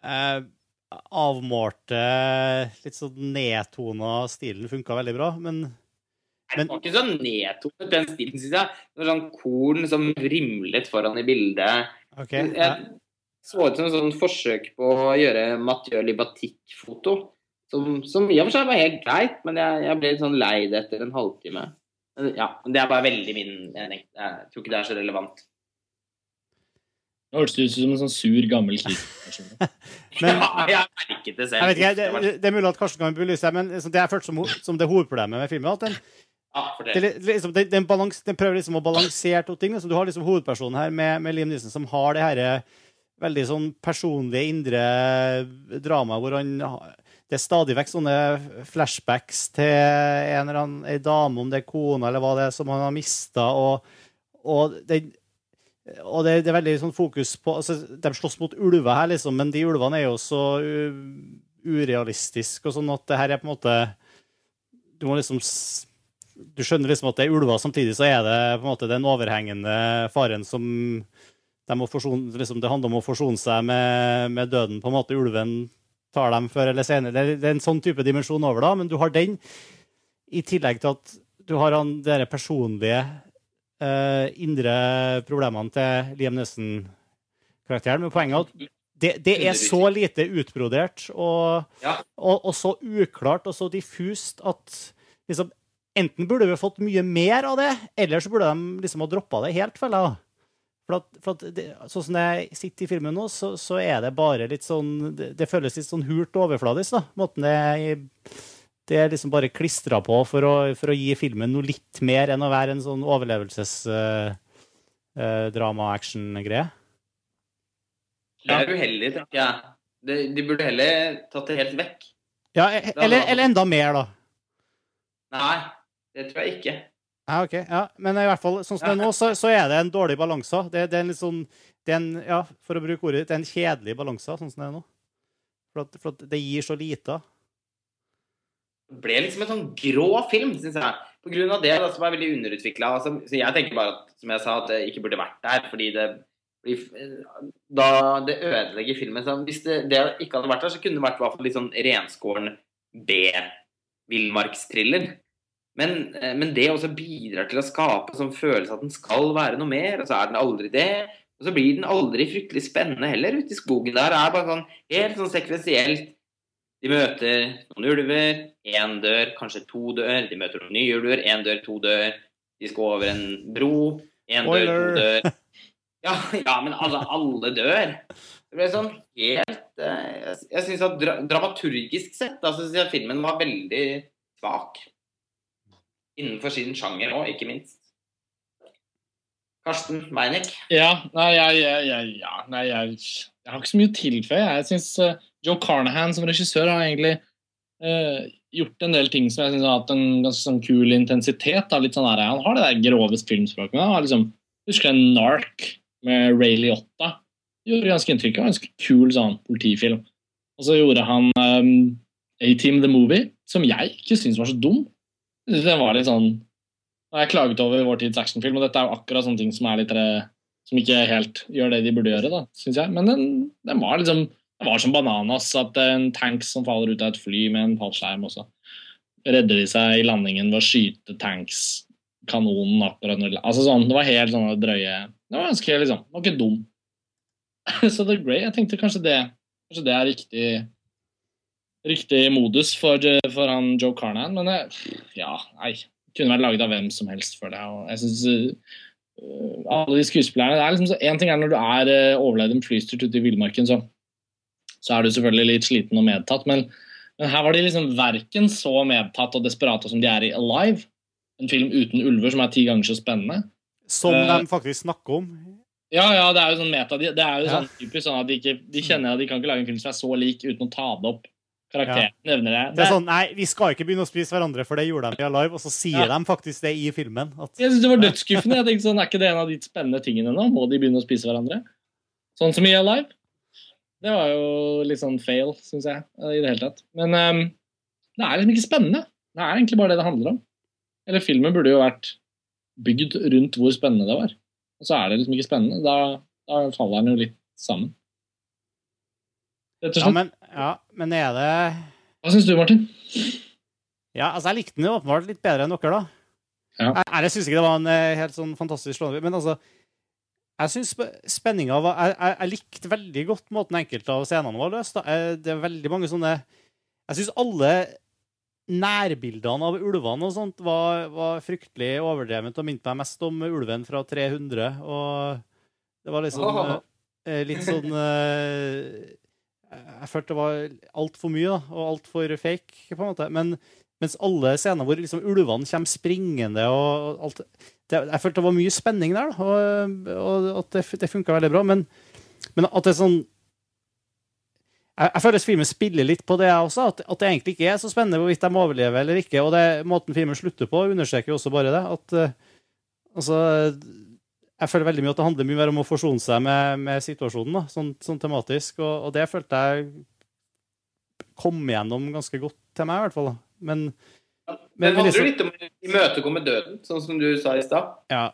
S1: eh, avmålte, litt sånn nedtona stilen funka veldig bra. Men
S2: Det var ikke så nedtonet, den stilen, syns jeg. Det var sånn korn som rimlet foran i bildet.
S1: OK. Ja.
S2: Jeg så ut som et sånt forsøk på å gjøre Mathieu Libatic-foto. Som, som i og for seg var helt greit, men jeg, jeg ble litt sånn lei det etter en halvtime. Ja, Det er bare veldig min mening. Jeg tror ikke det er så relevant.
S3: Det hørtes ut som en sånn sur, gammel krigsperson.
S1: Men-
S2: ja, jeg merket det selv.
S1: Ikke,
S2: Det
S1: det, er mulig at Karsten kan belyse det, men liksom det er følte som, som det hovedproblemet med filmen, at den,
S2: Ja,
S1: det, liksom, den, den, balans, den prøver liksom å balansere to ting. Liksom, du har liksom hovedpersonen her med, med Liam Neeson som har det her veldig sånn personlige indre drama hvor han Det er stadig vekk sånne flashbacks til en eller annen ei dame, om det er kona eller hva det er, som han har mista, og, og det og det, det er veldig sånn fokus på altså, De slåss mot ulver her, liksom, men de ulvene er jo så urealistiske og sånn at det her er på en måte Du må liksom Du skjønner liksom at det er ulver, samtidig så er det på en måte den overhengende faren som de må forsone, liksom, Det handler om å forsone seg med, med døden. på en måte Ulven tar dem før eller senere. Det er, det er en sånn type dimensjon over da, men du har den i tillegg til at du har han de personlige uh, indre problemene til Liam Nessen-karakteren. Men poenget er at det, det er så lite utbrodert og,
S2: Ja.
S1: og, og så uklart og så diffust at liksom, enten burde vi fått mye mer av det, eller så burde de liksom ha droppa det helt, føler jeg. For at, for at det, sånn som jeg sitter i filmen nå, så, så er det bare litt sånn Det, det føles litt sånn hult og overfladisk, da. Måten det det er liksom bare klistra på for å, for å gi filmen noe litt mer enn å være en sånn overlevelsesdrama-action-greie.
S2: Det er uheldig, tenker jeg. De, de burde heller tatt det helt vekk.
S1: ja, e- eller, eller enda mer, da.
S2: Nei, det tror jeg ikke.
S1: Ja, ok. Ja, men i hvert fall, sånn som det er nå, så, så er det en dårlig balanse. Det, det er en litt sånn det er en, Ja, for å bruke ordet, det er en kjedelig balanse, sånn som det er nå. For at, for at det gir så lite.
S2: Det ble liksom en sånn grå film, syns jeg. På grunn av det da, som er veldig underutvikla. Altså, så jeg tenker bare at, som jeg sa, at det ikke burde vært der. Fordi det da det ødelegger filmen. Så hvis det, det ikke hadde vært der, så kunne det vært i hvert fall litt sånn renskåren B-villmarkstriller. Men, eh, men det også bidrar til å skape en sånn følelse at den skal være noe mer, og så er den aldri det. Og så blir den aldri fryktelig spennende heller ute i skogen der. Det er bare sånn helt sånn sekvensielt. De møter noen ulver, én dør, kanskje to dør. De møter noen nye ulver, én dør, to dør. De skal over en bro, én dør, to dør. Ja, ja men alle, alle dør. Det ble sånn helt eh, Jeg, jeg syns at dramaturgisk sett da synes jeg filmen var veldig svak. Innenfor sin sjanger òg, ikke minst. Karsten Meinick.
S3: Ja, nei, jeg, jeg, ja, nei, jeg, jeg har ikke så mye å tilføye. Jeg syns Joe Carnahan som regissør har egentlig uh, gjort en del ting som jeg synes har hatt en ganske sånn kul intensitet. Da. Litt sånn der, han har det der grove filmspråket. Han har liksom, husker du Nark med Ray Liotta? Gjorde ganske inntrykk. Det en ganske kul sånn politifilm. Og så gjorde han um, A-Team The Movie, som jeg ikke syns var så dum. Jeg var litt sånn jeg klaget over vår tids actionfilm, og dette er jo akkurat sånne ting som er litt eh, som ikke helt gjør det de burde gjøre, da, syns jeg. Men den, den var liksom det var som bananas. At en tank som faller ut av et fly med en fallskjerm, også. redder de seg i landingen ved å skyte tankskanonen akkurat når Altså sånn, Det var helt sånne drøye Det var ganske liksom Det var ikke dum. så The Grey, jeg tenkte kanskje det Kanskje det er riktig riktig modus for, for han Joe Carnan, men jeg, ja, nei. Kunne vært laget av hvem som helst, føler jeg. Og jeg synes, uh, alle de skuespillerne det er liksom så, En ting er når du er uh, overlevd en flystyrt ute i villmarken, så, så er du selvfølgelig litt sliten og medtatt, men, men her var de liksom verken så medtatt og desperate som de er i Alive, en film uten ulver som er ti ganger så spennende.
S1: Som
S3: uh,
S1: de faktisk snakker om.
S3: Ja, ja, det er jo sånn meta. Det er jo
S1: Ja.
S3: sånn typisk sånn at de, ikke, de kjenner at de kan ikke lage en film som er så lik uten å ta det opp Karakteren nevner det.
S1: Det er sånn, nei, vi skal ikke begynne å spise hverandre, for det gjorde de i Alive, og så sier
S3: Ja.
S1: de faktisk det i filmen. At,
S3: Jeg synes det var dødsskuffende. Jeg tenkte sånn, Er ikke det en av de spennende tingene nå? Må de begynne å spise hverandre? Sånn som i Alive. Det var jo litt sånn fail, syns jeg. i det hele tatt. Men um, det er liksom ikke spennende. Det er egentlig bare det det handler om. Eller filmen burde jo vært bygd rundt hvor spennende det var. Og så er det liksom ikke spennende. Da, da faller den jo litt sammen. Rett og
S1: ja,
S3: slett.
S1: men, ja, men er det
S3: Hva syns du, Martin?
S1: Ja, altså, jeg likte den jo åpenbart litt bedre enn dere, da.
S3: Ja.
S1: Jeg, jeg syns ikke det var en eh, helt sånn fantastisk slående Men altså, jeg syns spenninga var jeg, jeg, jeg likte veldig godt måten enkelte av scenene var løst. Eh, Det er veldig mange sånne Jeg syns alle nærbildene av ulvene og sånt var, var fryktelig overdrevet og minte meg mest om ulven fra 300. Og det var liksom
S2: oh.
S1: eh, litt sånn eh, Jeg følte det var altfor mye, da, og altfor fake, på en måte. Men mens alle scener hvor liksom ulvene kommer springende og alt det, Jeg følte det var mye spenning der, da, og, og at det, det funka veldig bra. Men, men at det er sånn jeg, jeg føler filmen spiller litt på det, jeg også. At, at det egentlig ikke er så spennende hvorvidt de overlever eller ikke. Og det, måten filmen slutter på, understreker jo også bare det. At eh, altså Jeg føler veldig mye at det handler mye mer om å forsone seg med, med situasjonen, da, sånn, sånn tematisk. Og, og det følte jeg kom igjennom ganske godt til meg, i hvert fall. da. Men,
S2: Men
S1: men
S2: handler
S1: liksom-
S2: litt om å imøtekomme døden, sånn som du sa i stad.
S1: ja.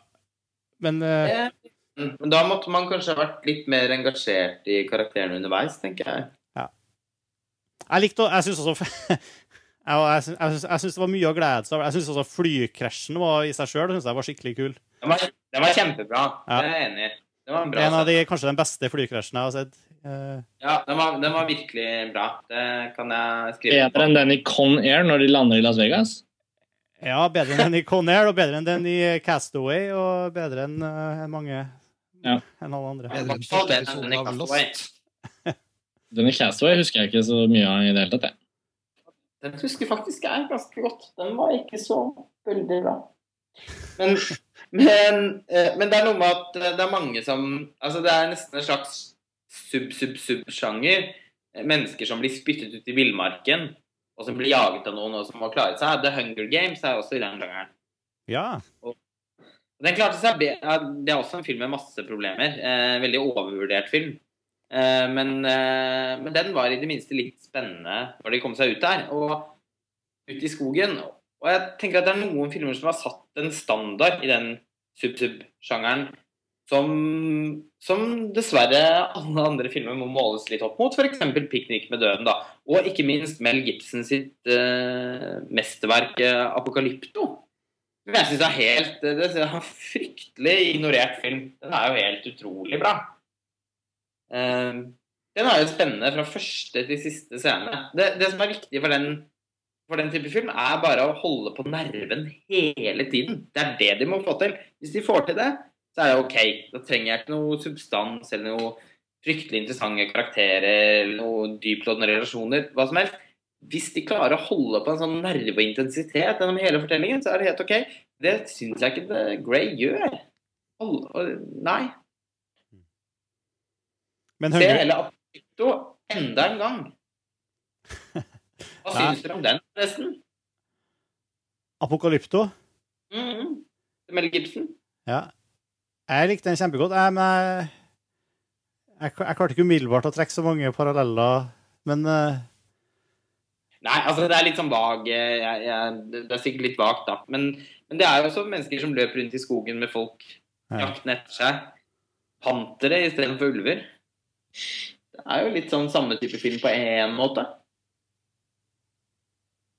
S1: Men eh,
S2: Eh, Men da måtte man kanskje ha vært litt mer engasjert i karakterene underveis, tenker jeg.
S1: Jeg likte Jeg synes også jeg, jeg, syns- jeg, jeg syns det var mye å glede seg over. Jeg syns også flykrasjen var i seg sjøl var skikkelig kul.
S2: Den var, den var kjempebra.
S1: Ja.
S2: Det er jeg enig i. Det var en bra
S1: En av de, kanskje den beste flykrasjen jeg har sett. Uh...
S2: Ja, den var, den var virkelig bra. Det kan jeg skrive
S3: Bedre enn den i Con Air når de lander i Las Vegas?
S1: ja, bedre enn den i Con Air, og bedre enn den i Castaway, og bedre enn uh, mange
S3: Ja.
S1: enn alle andre.
S4: Bedre enn
S2: den i Castaway.
S3: Den i Castaway husker jeg ikke så mye av i det hele tatt. jeg.
S2: Den husker faktisk jeg ganske godt. Den var ikke så veldig bra. Men, men, eh, men det er noe med at eh, det er mange som Altså, det er nesten en slags sub-sub-sub-sjanger. Eh, Mennesker som blir spyttet ut i villmarken, og som blir jaget av noen, og som må klare seg. The Hunger Games er også i den sjangeren.
S1: Ja.
S2: Den klarte seg Det er også en film med masse problemer. Eh, veldig overvurdert film. Eh, men, eh, men den var i det minste litt spennende når de kom seg ut der. Og ut i skogen. Og jeg tenker at det er noen filmer som har satt en standard i den sub-sub-sjangeren som, som dessverre alle andre filmer må måles litt opp mot. F.eks. 'Piknik med døden'. da. Og ikke minst Mel Gibson sitt uh, mesterverk 'Apokalypto'. Men jeg syns er helt det er en fryktelig ignorert film. Den er jo helt utrolig bra. Eh, den er jo spennende fra første til siste scene. Det, det som er viktig for den, for den type film, er bare å holde på nerven hele tiden. Det er det de må få til. Hvis de får til det, så er det OK. Da trenger jeg ikke noe substans eller noe fryktelig interessante karakterer eller noe dyptloddende relasjoner. Hva som helst. Hvis de klarer å holde på en sånn nerveintensitet gjennom hele fortellingen, så er det helt OK. Det syns jeg ikke The Grey gjør. Nei.
S1: Men
S2: Se hele Apollo enda en gang. Hva syns dere om den, forresten?
S1: Apokalypto?
S2: Mhm. Mel Gibson?
S1: Ja. Jeg likte den kjempegodt. Jeg, men jeg, jeg, jeg klarte ikke umiddelbart å trekke så mange paralleller, men uh...
S2: Nei, altså det er litt sånn vag eh, Det er sikkert litt vagt, da. Men, men det er jo også mennesker som løper rundt i skogen med folk
S1: Ja.
S2: jaktende etter seg. Pantere istedenfor ulver. Det er jo litt sånn samme type film på én måte.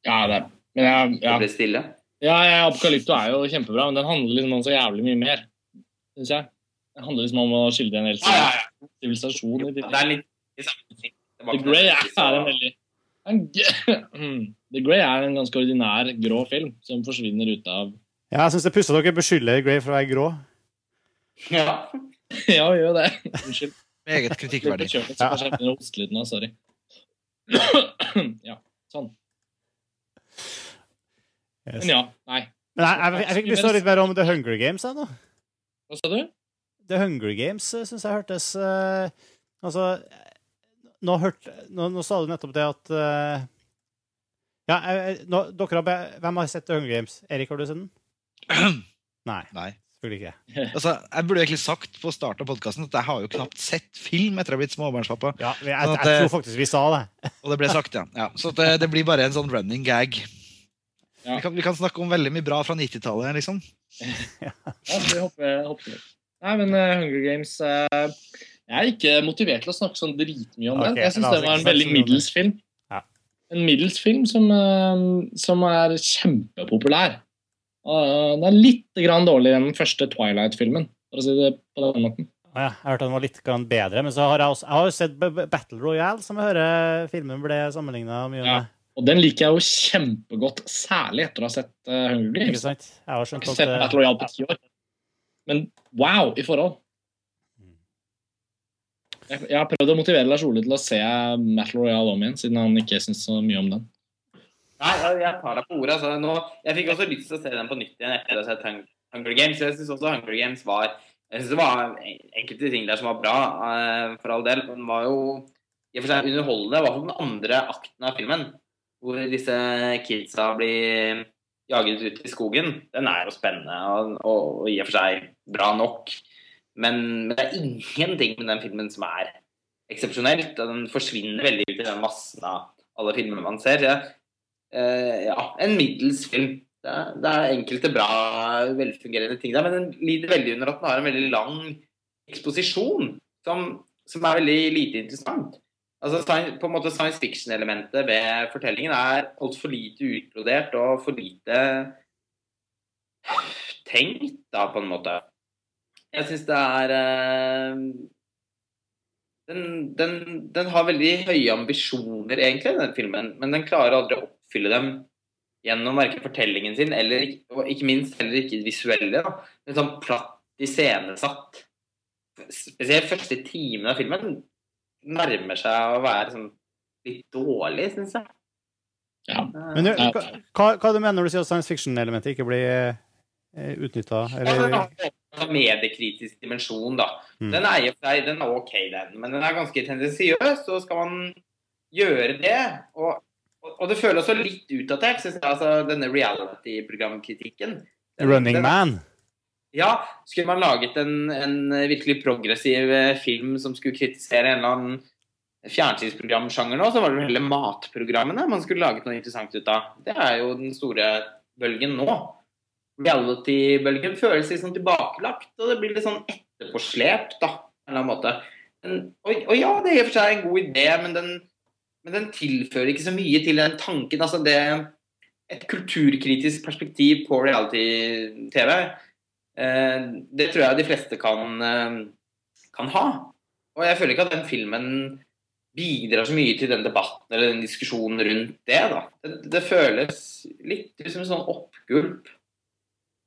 S3: Ja, det er Men jeg,
S2: Det
S3: ja.
S2: ble stille.
S3: ja, ja, Apokalypto er jo kjempebra, men den handler liksom om så jævlig mye mer, syns jeg. Den handler liksom om å skildre en hel
S2: Ja, ja, ja. Det er litt i. Det var
S3: The Grey er, er en veldig Mm. The Grey er en ganske ordinær grå film som forsvinner ut av
S1: ja, jeg syns det er pussig at dere beskylder Grey for å være grå.
S2: Ja.
S3: Ja, gjør det. Unnskyld.
S4: Meget kritikkverdig.
S3: Sorry. Ja, sånn.
S1: Yes.
S3: Men ja, nei.
S1: Men jeg, jeg, jeg fikk lyst til å litt mer om The Hunger Games. Jeg, nå.
S3: Hva sa du?
S1: The Hunger Games syns jeg hørtes uh, Altså, nå, hørt, nå, nå sa du nettopp det at uh, Ja, jeg- jeg- nå, dere har, be- hvem har sett The Hunger Games? Erik, har du sett den? Nei,
S4: Nei.
S1: Selvfølgelig ikke.
S4: Altså, jeg burde egentlig sagt på starten av podkasten at jeg har jo knapt sett film etter jeg har blitt småbarnspappa.
S1: Ja, jeg, jeg,
S4: Sånn at,
S1: jeg tror faktisk vi sa det.
S4: Og det ble sagt, ja. ja så det, det blir bare en sånn running gag.
S3: Ja.
S4: Vi, kan, vi kan snakke om veldig mye bra fra 90-tallet, liksom.
S3: Ja, vi hopper, hopper. Nei, men uh, Hunger Games uh, Jeg er ikke motivert til å snakke sånn dritmye om
S1: okay,
S3: den. Jeg syns det var en veldig middels film.
S1: Ja.
S3: En middels film som, uh, som er kjempepopulær. Og Den er litt grann dårligere enn den første Twilight-filmen, for å si det på den måten.
S1: Ja, jeg hørte den var litt grann bedre, men så har jeg også jeg har jo sett Battle Royale, som jeg hører filmen ble sammenligna mye
S3: Ja. Og den liker jeg jo kjempegodt, særlig etter å ha sett uh, Hunger
S1: Ikke sant? Jeg har
S3: Jeg har ikke sett
S1: eh,
S3: Battle Royale på ti år. Men wow i forhold. Jeg, jeg har prøvd å motivere Lars Ole til å se Battle Royale om igjen, siden han ikke syns så mye om den.
S2: Nei, jeg- tar deg på ordet. Altså. Nå, jeg fikk også lyst til å se den på nytt igjen etter å ha sett Hunger Games. Jeg syns også Hunger Games var Jeg synes det var enkelte ting der som var bra, eh, for all del. Den var jo i og for seg underholdende, i hvert fall den andre akten av filmen. Hvor disse kidsa blir jaget ut i skogen. Den er jo spennende og, og, og i og for seg bra nok. Men, men det er ingenting med den filmen som er eksepsjonelt. Den forsvinner veldig ut i den massen av alle filmene man ser. Jeg, ja, en middels film. Det er, det er enkelte bra, velfungerende ting der, men den lider veldig under at den har en veldig lang eksposisjon som, som er veldig lite interessant. Altså, på en måte Science fiction-elementet ved fortellingen er altfor lite utbrodert og for lite tenkt, da, på en måte. Jeg syns det er eh, den, den, den har veldig høye ambisjoner, egentlig, den filmen, men den klarer aldri å oppfylle dem gjennom verken fortellingen sin eller og ikke minst heller ikke visuelle. Da. Men sånn platt iscenesatt. Spesielt første timen av filmen nærmer seg å være sånn litt dårlig, syns jeg.
S3: Ja.
S1: Men du, hva, hva, du mener når du sier at science fiction-elementet ikke blir uh, utnytta? Eller
S2: en mediekritisk dimensjon, da.
S1: Mm.
S2: Den er i og for seg den er ok, den, men den er ganske tendensiøs. Så skal man gjøre det. Og, og, det føles også litt utdatert, syns jeg, altså, denne reality-programkritikken.
S1: Running
S2: den-
S1: Man?
S2: Ja, skulle man laget en, en virkelig progressiv eh, film som skulle kritisere en eller annen fjernsynsprogramsjanger nå, så var det vel heller matprogrammene man skulle laget noe interessant ut av. Det er jo den store bølgen nå. Reality-bølgen føles litt sånn tilbakelagt, og det blir litt sånn etterpåslept, da, på en eller annen måte. Men, og, og ja, det er i og for seg en god idé, men den, men den tilfører ikke så mye til den tanken. Altså det Et kulturkritisk perspektiv på reality-TV, eh, det tror jeg de fleste kan, eh, kan ha. Og jeg føler ikke at den filmen bidrar så mye til den debatten eller den diskusjonen rundt det. da. Det, det føles litt som en sånn oppgulp.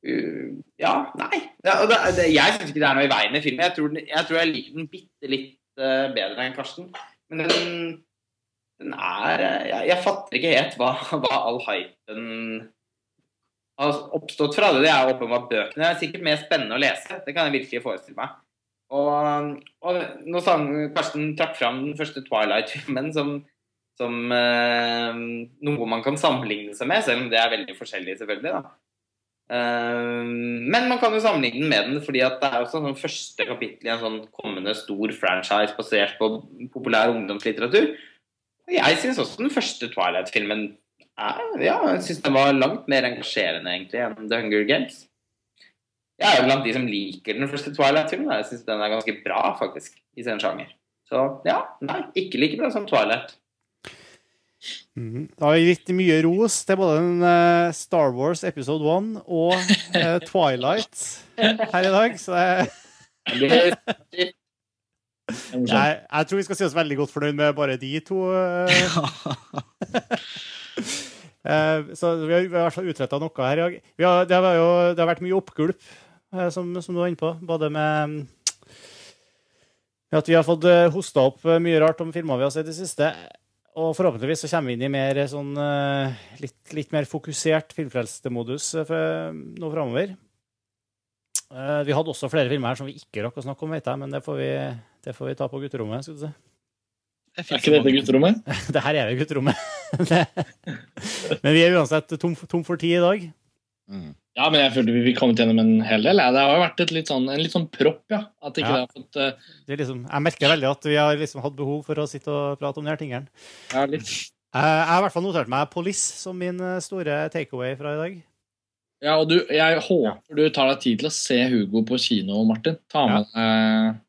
S2: Uh, ja, nei. Ja, det, det, jeg syns ikke det er noe i veien med filmen. Jeg tror, jeg, tror jeg liker den bitte litt uh, bedre enn Karsten. Men den, eh, jeg, jeg fatter ikke helt hva, hva all hypen har oppstått fra. Det Det er åpenbart bøkene. Det er sikkert mer spennende å lese. Det kan jeg virkelig forestille meg. Og, og nå sang Karsten trakk fram den første Twilight-filmen som, som eh, noe man kan sammenligne seg med, selv om det er veldig forskjellig, selvfølgelig. da. Eh, men man kan jo sammenligne den med den, fordi det er også sånn første kapittel i en sånn kommende stor franchise basert på populær ungdomslitteratur. Jeg syns også den første Twilight-filmen ja, jeg synes den var langt mer engasjerende egentlig enn The Hunger Games. Jeg er jo blant de som liker den første Twilight-filmen. Jeg syns den er ganske bra, faktisk, i sin sjanger. Så ja, nei, ikke like bra som Twilight.
S1: Mm. Da har vi gitt mye ros til både den, eh, Star Wars episode 1 og eh, Twilight her i dag. Så
S2: Det,
S3: morsomt.
S1: Jeg, jeg tror vi skal si oss veldig godt fornøyd med bare de to. eh. Eh, så vi har, i hvert fall utretta noe her. Har, det, har jo, det har vært mye oppgulp, eh, som, som du var inne på. Både med at vi har fått hosta opp mye rart om filmer vi har sett i det siste. Og forhåpentligvis så kommer vi inn i mer sånn litt, litt mer fokusert filmfrelsemodus eh, nå framover. Vi hadde også flere filmer her som vi ikke rakk å snakke om, vet jeg, men det får vi, det får vi ta på gutterommet. skal du si.
S3: Er ikke dette gutterommet?
S1: Det her er jo gutterommet. Men vi er uansett tom, tom for tid i dag.
S4: Mm.
S3: Ja, men jeg følte vi fikk kommet gjennom en hel del. Det har jo vært et litt sånn, en litt sånn propp, ja. At ikke
S1: Ja.
S3: det har fått Uh...
S1: Det er liksom, jeg merker veldig at vi har liksom hatt behov for å sitte og prate om de her tingene.
S3: ja, litt.
S1: Jeg jeg har i hvert fall notert meg Police som min eh, store takeaway fra i dag.
S3: Ja, og du, jeg håper du tar deg tid til å se Hugo på kino, Martin. Ta med deg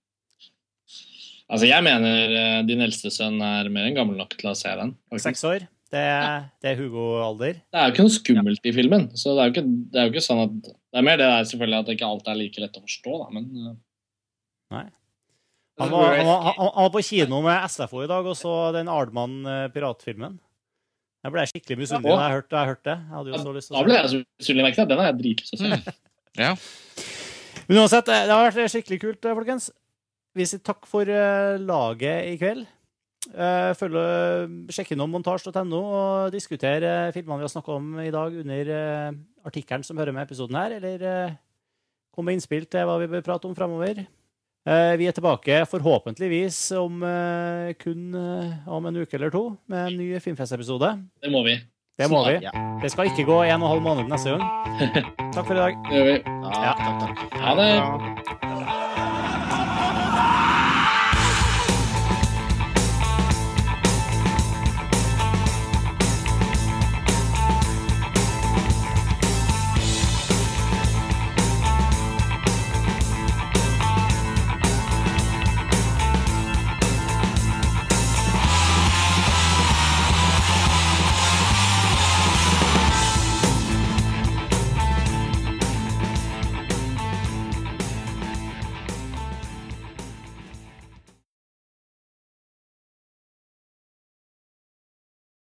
S3: Altså, jeg mener eh, din eldste sønn er mer enn gammel nok til å se den.
S1: Seks år. Det, er- det er Hugo-alder.
S3: Det er jo ikke noe skummelt i filmen. så Det er jo ikke, det er jo ikke sånn at Det er mer det der selvfølgelig at ikke alt er like lett å forstå, da, men eh,
S1: Nei. Han var, han, var, han han var på kino med SFO i dag og så den Ardman-piratfilmen. Jeg ble skikkelig misunnelig da jeg hørte, jeg hørte det. Jeg hadde jo så lyst til
S3: Da ble jeg så misunnelig merket jeg. den har jeg dritlyst til å se.
S4: Mm. Ja.
S1: Men uansett, det har vært skikkelig kult, eh, folkens. Vi sier takk for uh, laget i kveld. Uh, Sjekk innom montasj.no og diskuter uh, filmene vi har snakka om i dag, under uh, artikkelen som hører med episoden her, eller eh, kom med innspill til hva vi bør prate om framover. Eh, vi er tilbake forhåpentligvis om eh, kun eh, om en uke eller to med en ny Filmfest-episode.
S3: Det må vi.
S1: Det må vi. Det skal ikke gå en og en halv måned neste gang. Takk for i dag.
S3: Det gjør vi.
S4: Ja, takk, takk.
S3: Ha det.